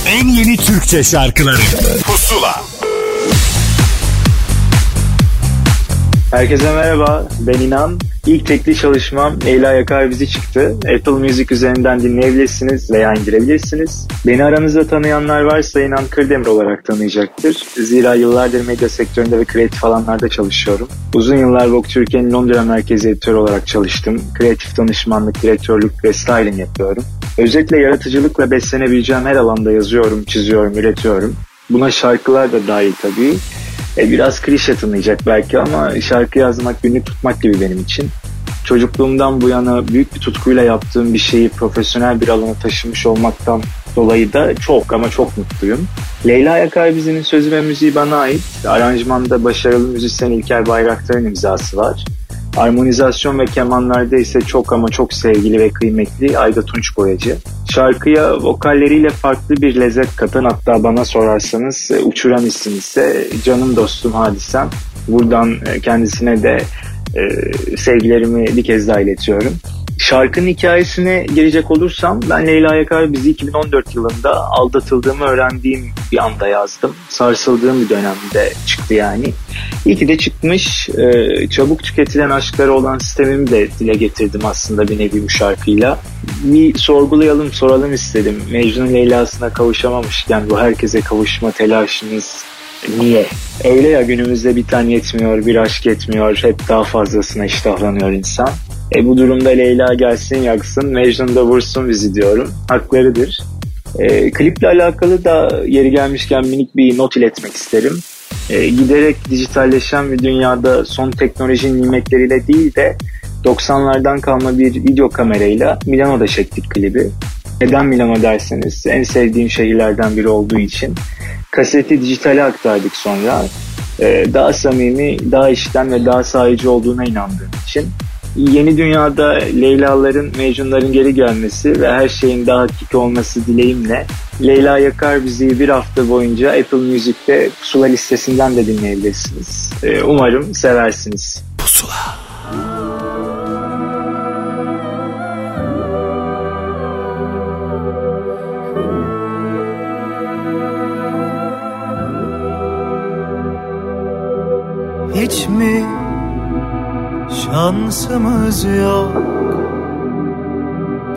en yeni Türkçe şarkıları Pusula Herkese merhaba, ben İnan. İlk tekli çalışmam Leyla Yakar Bizi çıktı. Apple Music üzerinden dinleyebilirsiniz veya indirebilirsiniz. Beni aranızda tanıyanlar varsa İnan Kırdemir olarak tanıyacaktır. Zira yıllardır medya sektöründe ve kreatif alanlarda çalışıyorum. Uzun yıllar Vogue Türkiye'nin Londra merkezi editör olarak çalıştım. Kreatif danışmanlık, direktörlük ve styling yapıyorum. Özellikle yaratıcılıkla beslenebileceğim her alanda yazıyorum, çiziyorum, üretiyorum. Buna şarkılar da dahil tabii. E, biraz klişe tınlayacak belki ama şarkı yazmak, günlük tutmak gibi benim için. Çocukluğumdan bu yana büyük bir tutkuyla yaptığım bir şeyi profesyonel bir alana taşımış olmaktan dolayı da çok ama çok mutluyum. Leyla Yakar Bizi'nin sözü ve müziği bana ait. Aranjmanda başarılı müzisyen İlker Bayraktar'ın imzası var. Armonizasyon ve kemanlarda ise çok ama çok sevgili ve kıymetli Ayda Tunç Boyacı. Şarkıya vokalleriyle farklı bir lezzet katan hatta bana sorarsanız e, uçuran isim ise canım dostum Hadisem. Buradan e, kendisine de e, sevgilerimi bir kez daha iletiyorum. Şarkının hikayesine gelecek olursam ben Leyla Yakar bizi 2014 yılında aldatıldığımı öğrendiğim bir anda yazdım. Sarsıldığım bir dönemde çıktı yani. İyi ki de çıkmış. Ee, çabuk tüketilen aşklara olan sistemimi de dile getirdim aslında bir nevi bu şarkıyla. Bir sorgulayalım, soralım istedim. Mecnun Leyla'sına kavuşamamışken bu herkese kavuşma telaşınız niye? Öyle ya günümüzde bir tane yetmiyor, bir aşk yetmiyor. Hep daha fazlasına iştahlanıyor insan. E bu durumda Leyla gelsin yaksın, Mecnun da vursun bizi diyorum. Haklarıdır. E, kliple alakalı da yeri gelmişken minik bir not iletmek isterim. E, giderek dijitalleşen bir dünyada son teknoloji nimetleriyle değil de 90'lardan kalma bir video kamerayla Milano'da çektik klibi. Neden Milano derseniz en sevdiğim şehirlerden biri olduğu için. Kaseti dijitale aktardık sonra. E, daha samimi, daha işten ve daha sahici olduğuna inandığım için. Yeni dünyada Leyla'ların, Mecnun'ların geri gelmesi ve her şeyin daha hakiki olması dileğimle Leyla Yakar bizi bir hafta boyunca Apple Music'te Pusula listesinden de dinleyebilirsiniz. Ee, umarım seversiniz. Pusula. Hiç mi şansımız yok.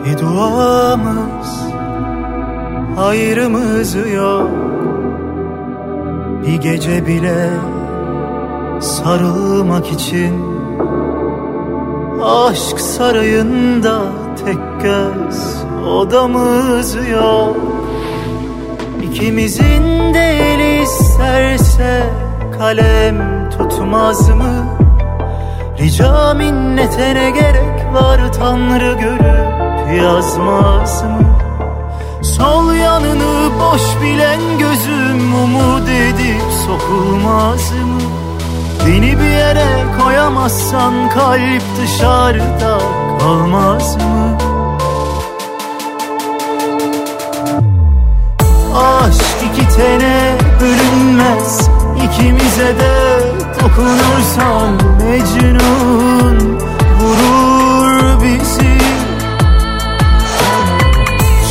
Bir duamız Hayrımız yok. Bir gece bile Sarılmak için Aşk sarayında tek göz Odamız yok. İkimizin de eli isterse kalem tutmaz mı? Rica minnete ne gerek var Tanrı görüp yazmaz mı? Sol yanını boş bilen gözüm umut edip sokulmaz mı? Beni bir yere koyamazsan kalp dışarıda kalmaz mı? Aşk iki tene bölünmez İkimize de dokunursan Mecnun vurur bizi.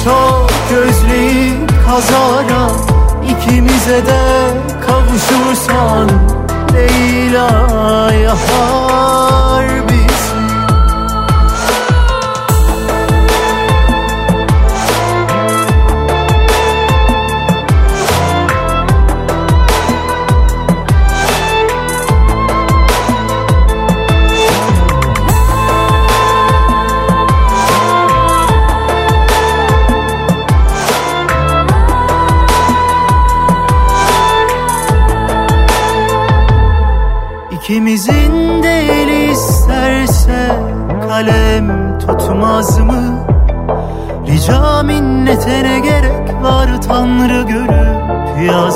Çok özleyip kazara ikimize de kavuşursan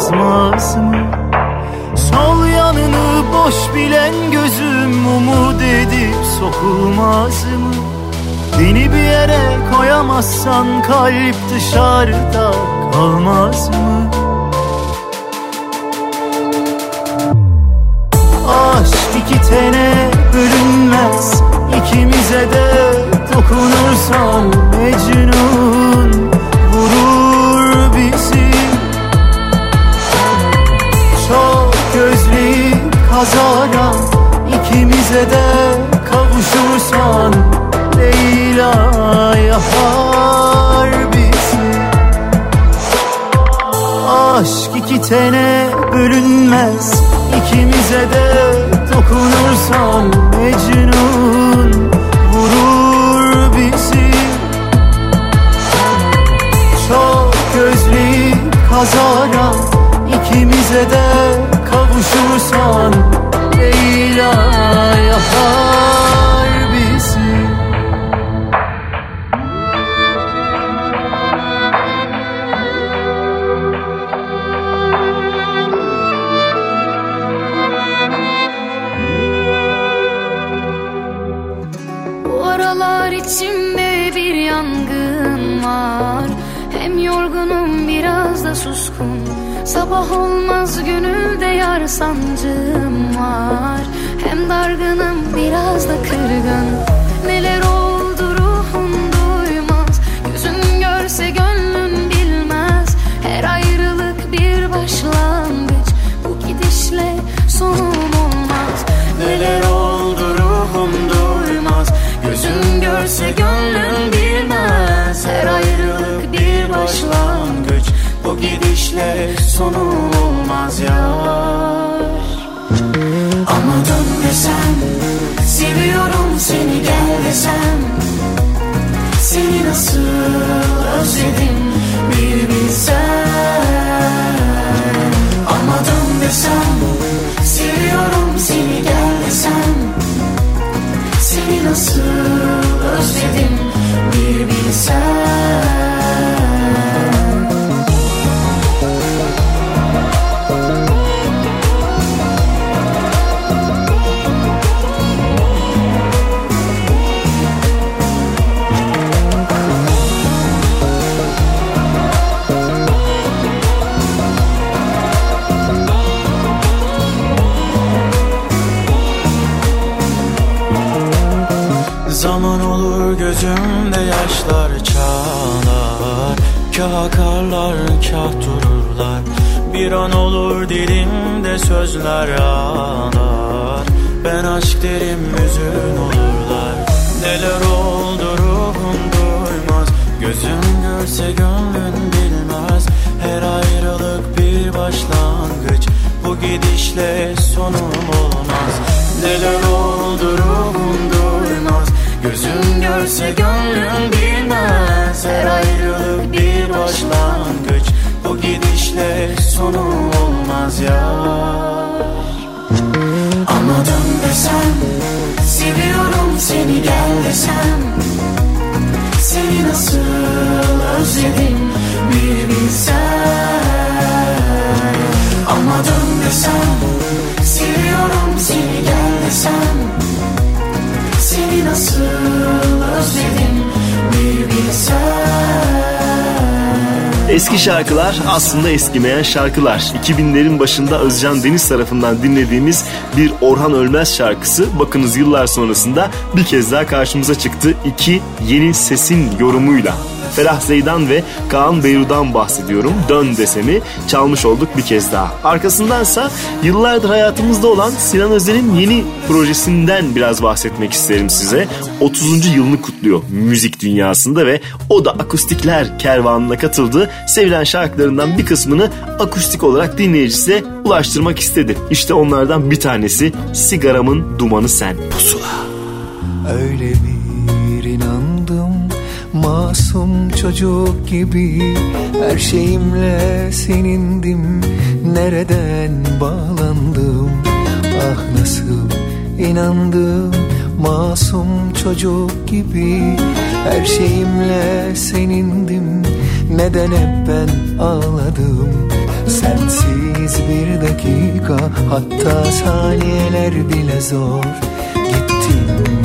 mı? Sol yanını boş bilen gözüm umut edip sokulmaz mı? Beni bir yere koyamazsan kalp dışarıda kalmaz mı? Aşk iki tene bölünmez İkimize de dokunursan Mecnun iki tene bölünmez. İkimize de dokunursan Mecnun Oh olmaz gönülde yar sancım var. Hem dargınım biraz da kırgın. Neler oldu ruhum duymaz. Yüzün görse gönlün bilmez. Her ayrılık bir başlangıç. Bu gidişle sonum olmaz. Neler oldu ruhum duymaz. Gözün görse gönlün bilmez. Her ayrılık bir başlangıç. Bu gidişle sonu olmaz ya Ama dön desem Seviyorum seni gel desem Seni nasıl özledim bir bilsen. Ama dön desem Seviyorum seni gel desem Seni nasıl özledim bir bilsen sözler ağlar. Ben aşk derim hüzün olurlar. Neler oldu ruhum duymaz. Gözüm görse gönlün bilmez. Her ayrılık bir başlangıç. Bu gidişle sonum olmaz. Neler oldu ruhum duymaz. Gözüm görse gönlüm bilmez. Her ayrılık bir başlangıç. Bu gidişle sonu olmaz ya Ama dön desem Seviyorum seni gel desem. Seni nasıl özledim bir bilsen Ama dön desem Seviyorum seni gel desem. Seni nasıl özledim bir bilsen Eski şarkılar aslında eskimeyen şarkılar. 2000'lerin başında Özcan Deniz tarafından dinlediğimiz bir Orhan Ölmez şarkısı bakınız yıllar sonrasında bir kez daha karşımıza çıktı. İki yeni sesin yorumuyla. Ferah Zeydan ve Kaan Beyru'dan bahsediyorum. Dön desemi çalmış olduk bir kez daha. Arkasındansa yıllardır hayatımızda olan Sinan Özel'in yeni projesinden biraz bahsetmek isterim size. 30. yılını kutluyor müzik dünyasında ve o da akustikler kervanına katıldı. Sevilen şarkılarından bir kısmını akustik olarak dinleyicisize ulaştırmak istedi. İşte onlardan bir tanesi Sigaramın Dumanı Sen. Pusula. Öyle bir Masum çocuk gibi Her şeyimle senindim. Nereden bağlandım? Ah nasıl inandım? Masum çocuk gibi Her şeyimle senindim. Neden hep ben ağladım? Sensiz bir dakika Hatta saniyeler bile zor. Gittin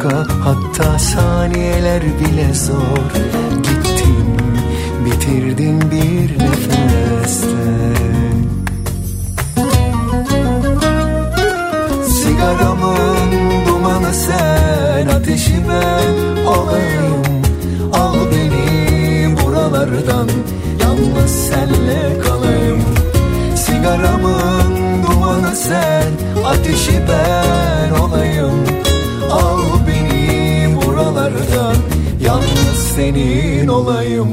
dakika hatta saniyeler bile zor. Gittin bitirdin bir nefeste. Sigaramın dumanı sen ateşi ben olayım Al beni buralardan yalnız senle kalayım. Sigaramın dumanı sen Ateşi ben senin olayım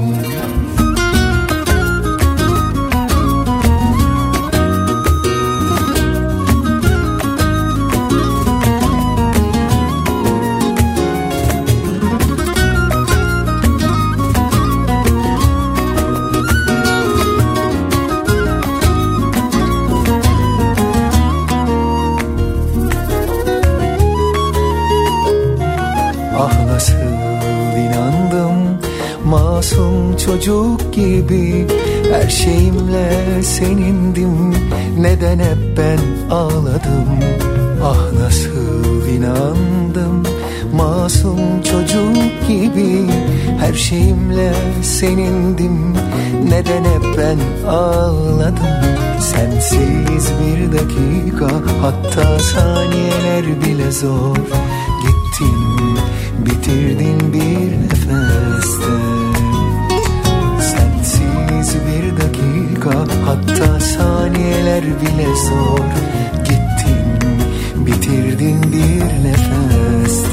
çocuk gibi. Her şeyimle senindim. Neden hep ben ağladım? Ah nasıl inandım? Masum çocuk gibi. Her şeyimle senindim. Neden hep ben ağladım? Sensiz bir dakika Hatta saniyeler bile zor. Gittin bitirdin bir nefeste Hatta saniyeler bile zor. Gittin bitirdin bir nefeste.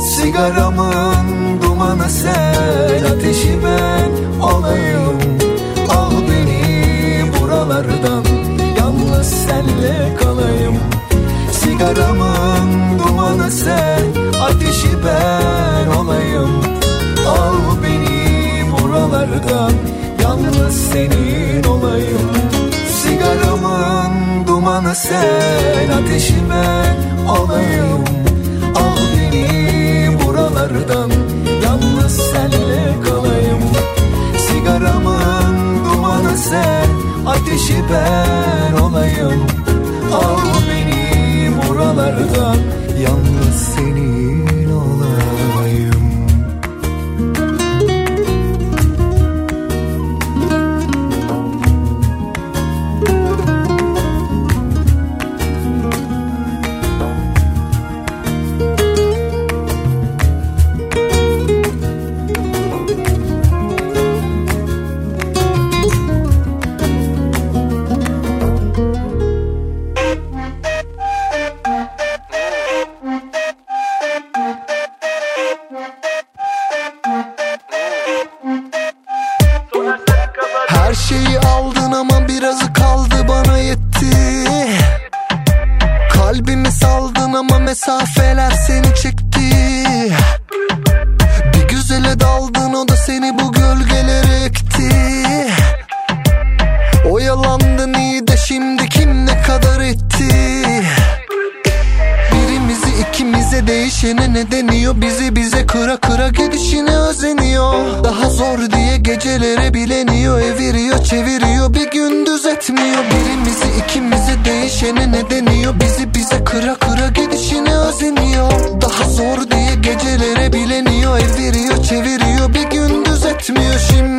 Sigaramın dumanı sen Ateşi ben olayım Al beni buralardan Yalnız senle kalayım. Sigaramın dumanı sen Ateşi ben olayım. Al beni buralardan Yalnız senin olayım. Sigaramın dumanı sen Ateşi ben olayım. Al beni buralardan. Yalnız senle kalayım. Sigaramın dumanı sen Ateşi ben olayım. Al beni buralardan. Yalnız Bizi bize kıra kıra gidişine özeniyor. Daha zor diye gecelere bileniyor. Eviriyor çeviriyor. Bir gündüz etmiyor Birimizi ikimize değişene ne deniyor? Bizi bize kıra kıra gidişine özeniyor. Daha zor diye gecelere bileniyor. Eviriyor çeviriyor. Bir gündüz etmiyor şimdi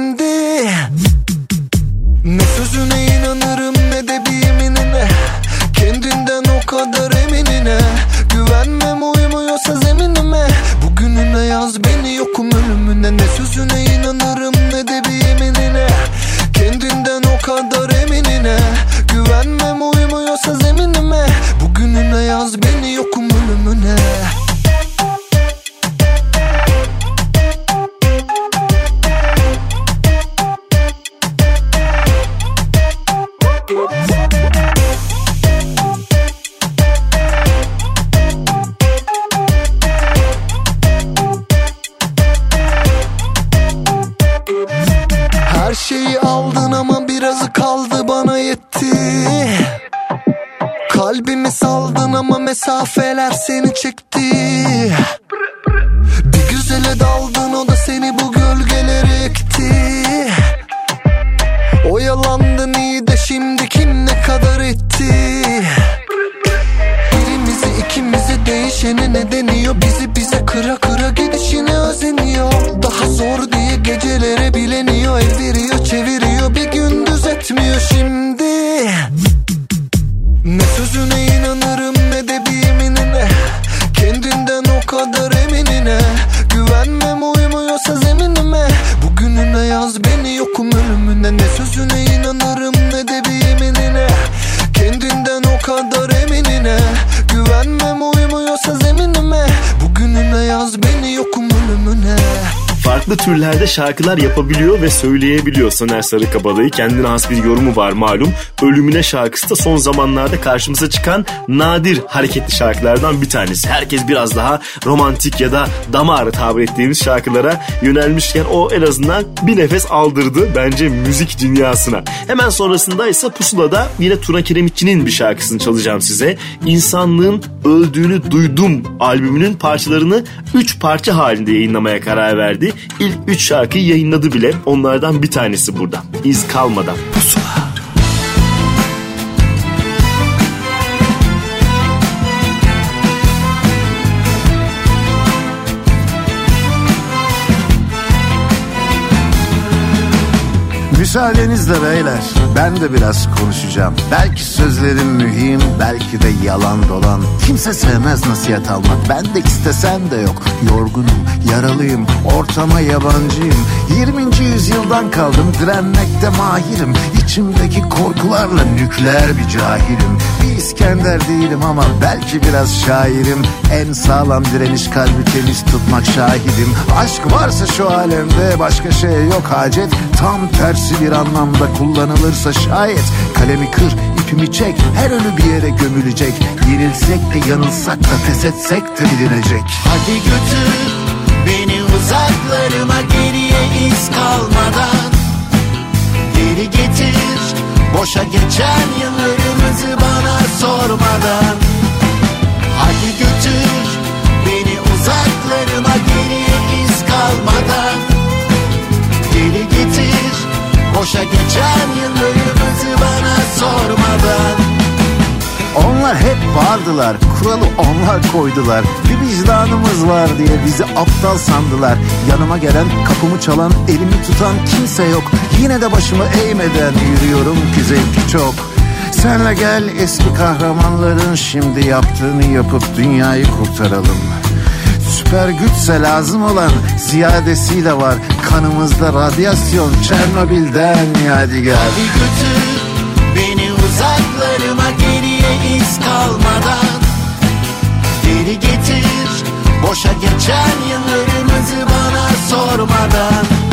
şarkılar yapabiliyor ve söyleyebiliyor Soner Sarıkabadayı. Kendine has bir yorumu var malum. Ölümüne şarkısı da son zamanlarda karşımıza çıkan nadir hareketli şarkılardan bir tanesi. Herkes biraz daha romantik ya da damar tabir ettiğimiz şarkılara yönelmişken o en azından bir nefes aldırdı bence müzik dünyasına. Hemen sonrasında ise Pusula'da yine Tuna Kiremitçi'nin bir şarkısını çalacağım size. İnsanlığın Öldüğünü Duydum albümünün parçalarını 3 parça halinde yayınlamaya karar verdi. İlk 3 şarkıyı yayınladı bile. Onlardan bir tanesi burada. İz kalmadan. Müsaadenizle beyler ben de biraz konuşacağım. Belki sözlerim mühim, belki de yalan dolan. Kimse sevmez nasihat almak, ben de istesem de yok. Yorgunum, yaralıyım, ortama yabancıyım. 20. yüzyıldan kaldım, direnmekte mahirim. İçimdeki korkularla nükleer bir cahilim. İskender değilim ama belki biraz şairim. En sağlam direniş kalbi temiz tutmak şahidim. Aşk varsa şu alemde başka şey yok hacet. Tam tersi bir anlamda kullanılırsa şayet. Kalemi kır, ipimi çek, her ölü bir yere gömülecek. Yenilsek de yanılsak da pes etsek de bilinecek. Hadi götür beni uzaklarıma geriye iz kalmadan Geri getir boşa geçen yıllarımızı bana sormadan Hadi götür beni uzaklarıma geriye iz kalmadan Geri getir boşa geçen yıllarımızı bana sormadan Onlar hep vardılar, kuralı onlar koydular. Bir vicdanımız var diye bizi aptal sandılar. Yanıma gelen, kapımı çalan, elimi tutan kimse yok. Yine de başımı eğmeden yürüyorum ki zevki çok. Senle gel eski kahramanların şimdi yaptığını yapıp dünyayı kurtaralım. Süper güçse lazım olan ziyadesiyle var. Kanımızda radyasyon Çernobil'den yadigar. Hadi götür beni uzaklarıma geriye iz kalmadan Geri getir boşa geçen yıllarımızı bana sormadan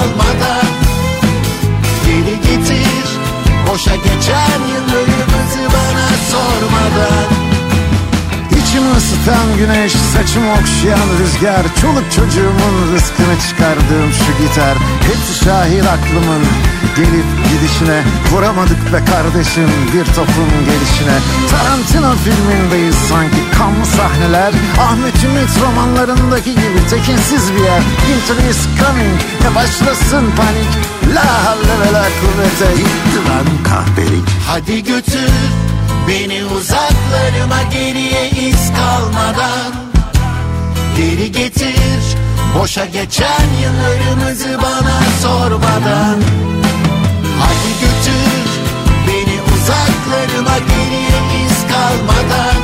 kalmadan. Geri getir boşa geçen yıllarımızı bana sormadan. İçimi ısıtan güneş, saçımı okşayan rüzgar. Çoluk çocuğumun rızkını çıkardığım şu gitar. Hepsi şahit aklımın gelip gidişine Vuramadık be kardeşim bir topun gelişine. Tarantino filmindeyiz sanki kanlı sahneler. Ahmet Ümit romanlarındaki gibi tekinsiz bir yer. Winter is coming ne başlasın panik? La havle ve la kuvvete gitti lan kahpelik. Hadi götür beni uzaklarıma geriye iz kalmadan. Geri getir boşa geçen yıllarımızı bana sormadan uzaklarıma geriye iz kalmadan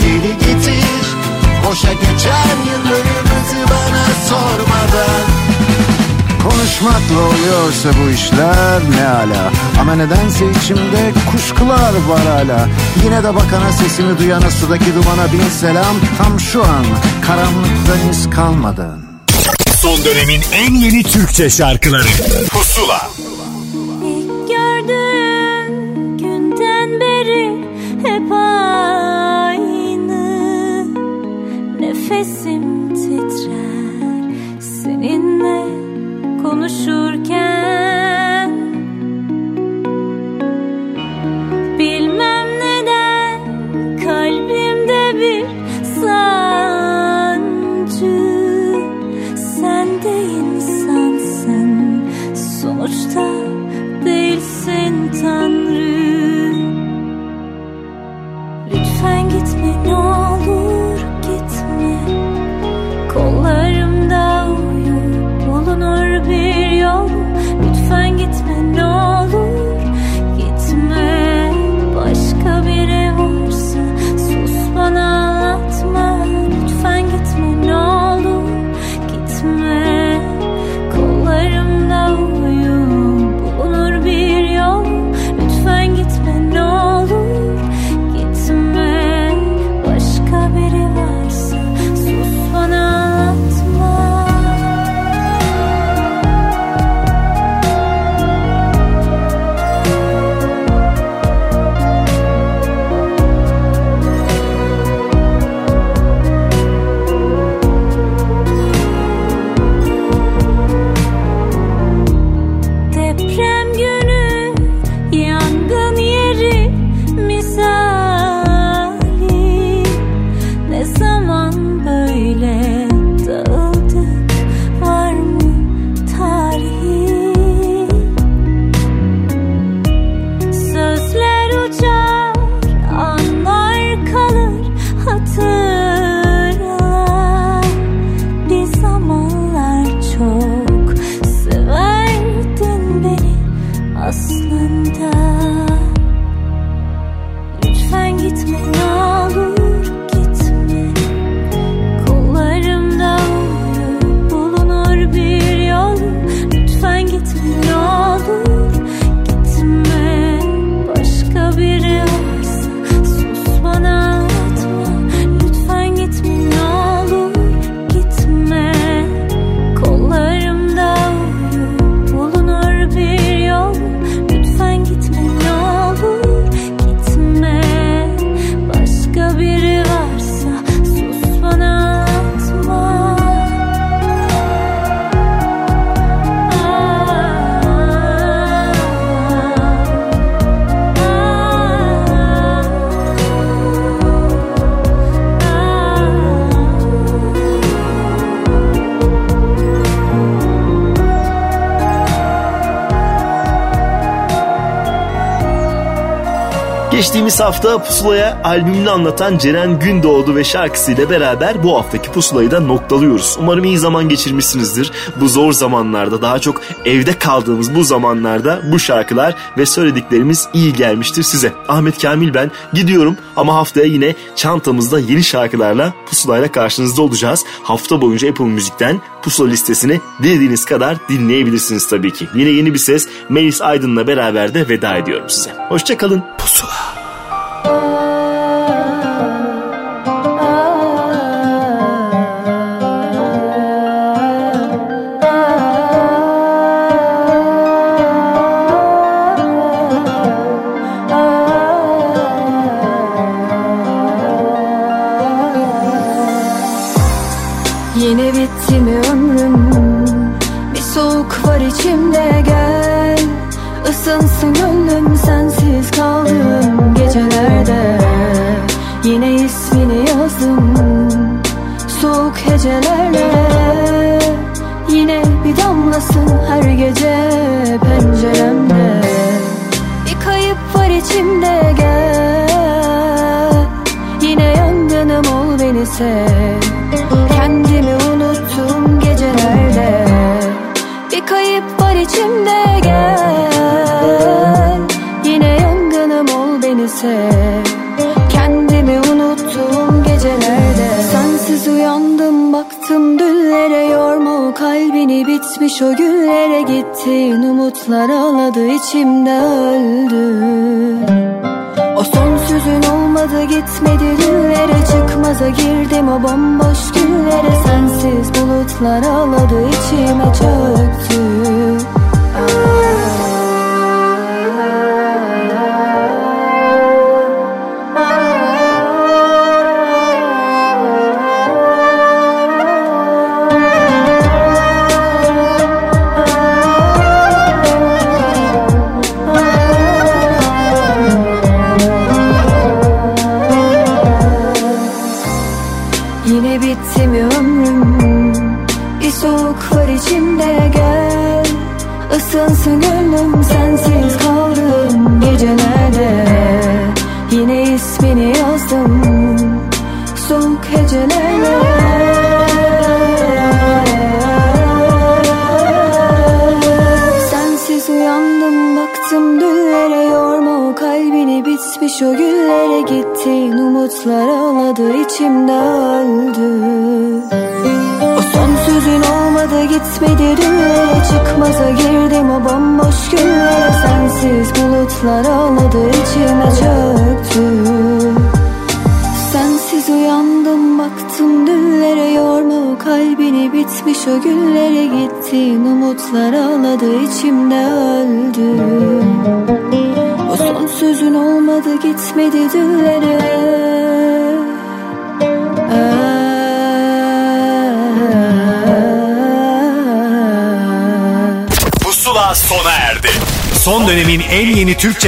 Geri getir boşa geçen yıllarımızı bana sormadan. Konuşmakla oluyorsa bu işler ne ala. Ama nedense içimde kuşkular var hala Yine de bakana sesimi duyana sudaki dumana bin selam. Tam şu an karanlıktan iz kalmadan Son dönemin en yeni Türkçe şarkıları. Pusula konuşurken Bilmem neden kalbimde bir sancı. Sen de insansın. Sonuçta Geçtiğimiz hafta Pusula'ya albümünü anlatan Ceren Gündoğdu ve şarkısıyla beraber bu haftaki Pusula'yı da noktalıyoruz. Umarım iyi zaman geçirmişsinizdir. Bu zor zamanlarda daha çok evde kaldığımız bu zamanlarda bu şarkılar ve söylediklerimiz iyi gelmiştir size. Ahmet Kamil ben gidiyorum ama haftaya yine çantamızda yeni şarkılarla Pusula'yla karşınızda olacağız. Hafta boyunca Apple Müzik'ten Pusula listesini dilediğiniz kadar dinleyebilirsiniz tabii ki. Yine yeni bir ses Melis Aydın'la beraber de veda ediyorum size. Hoşçakalın.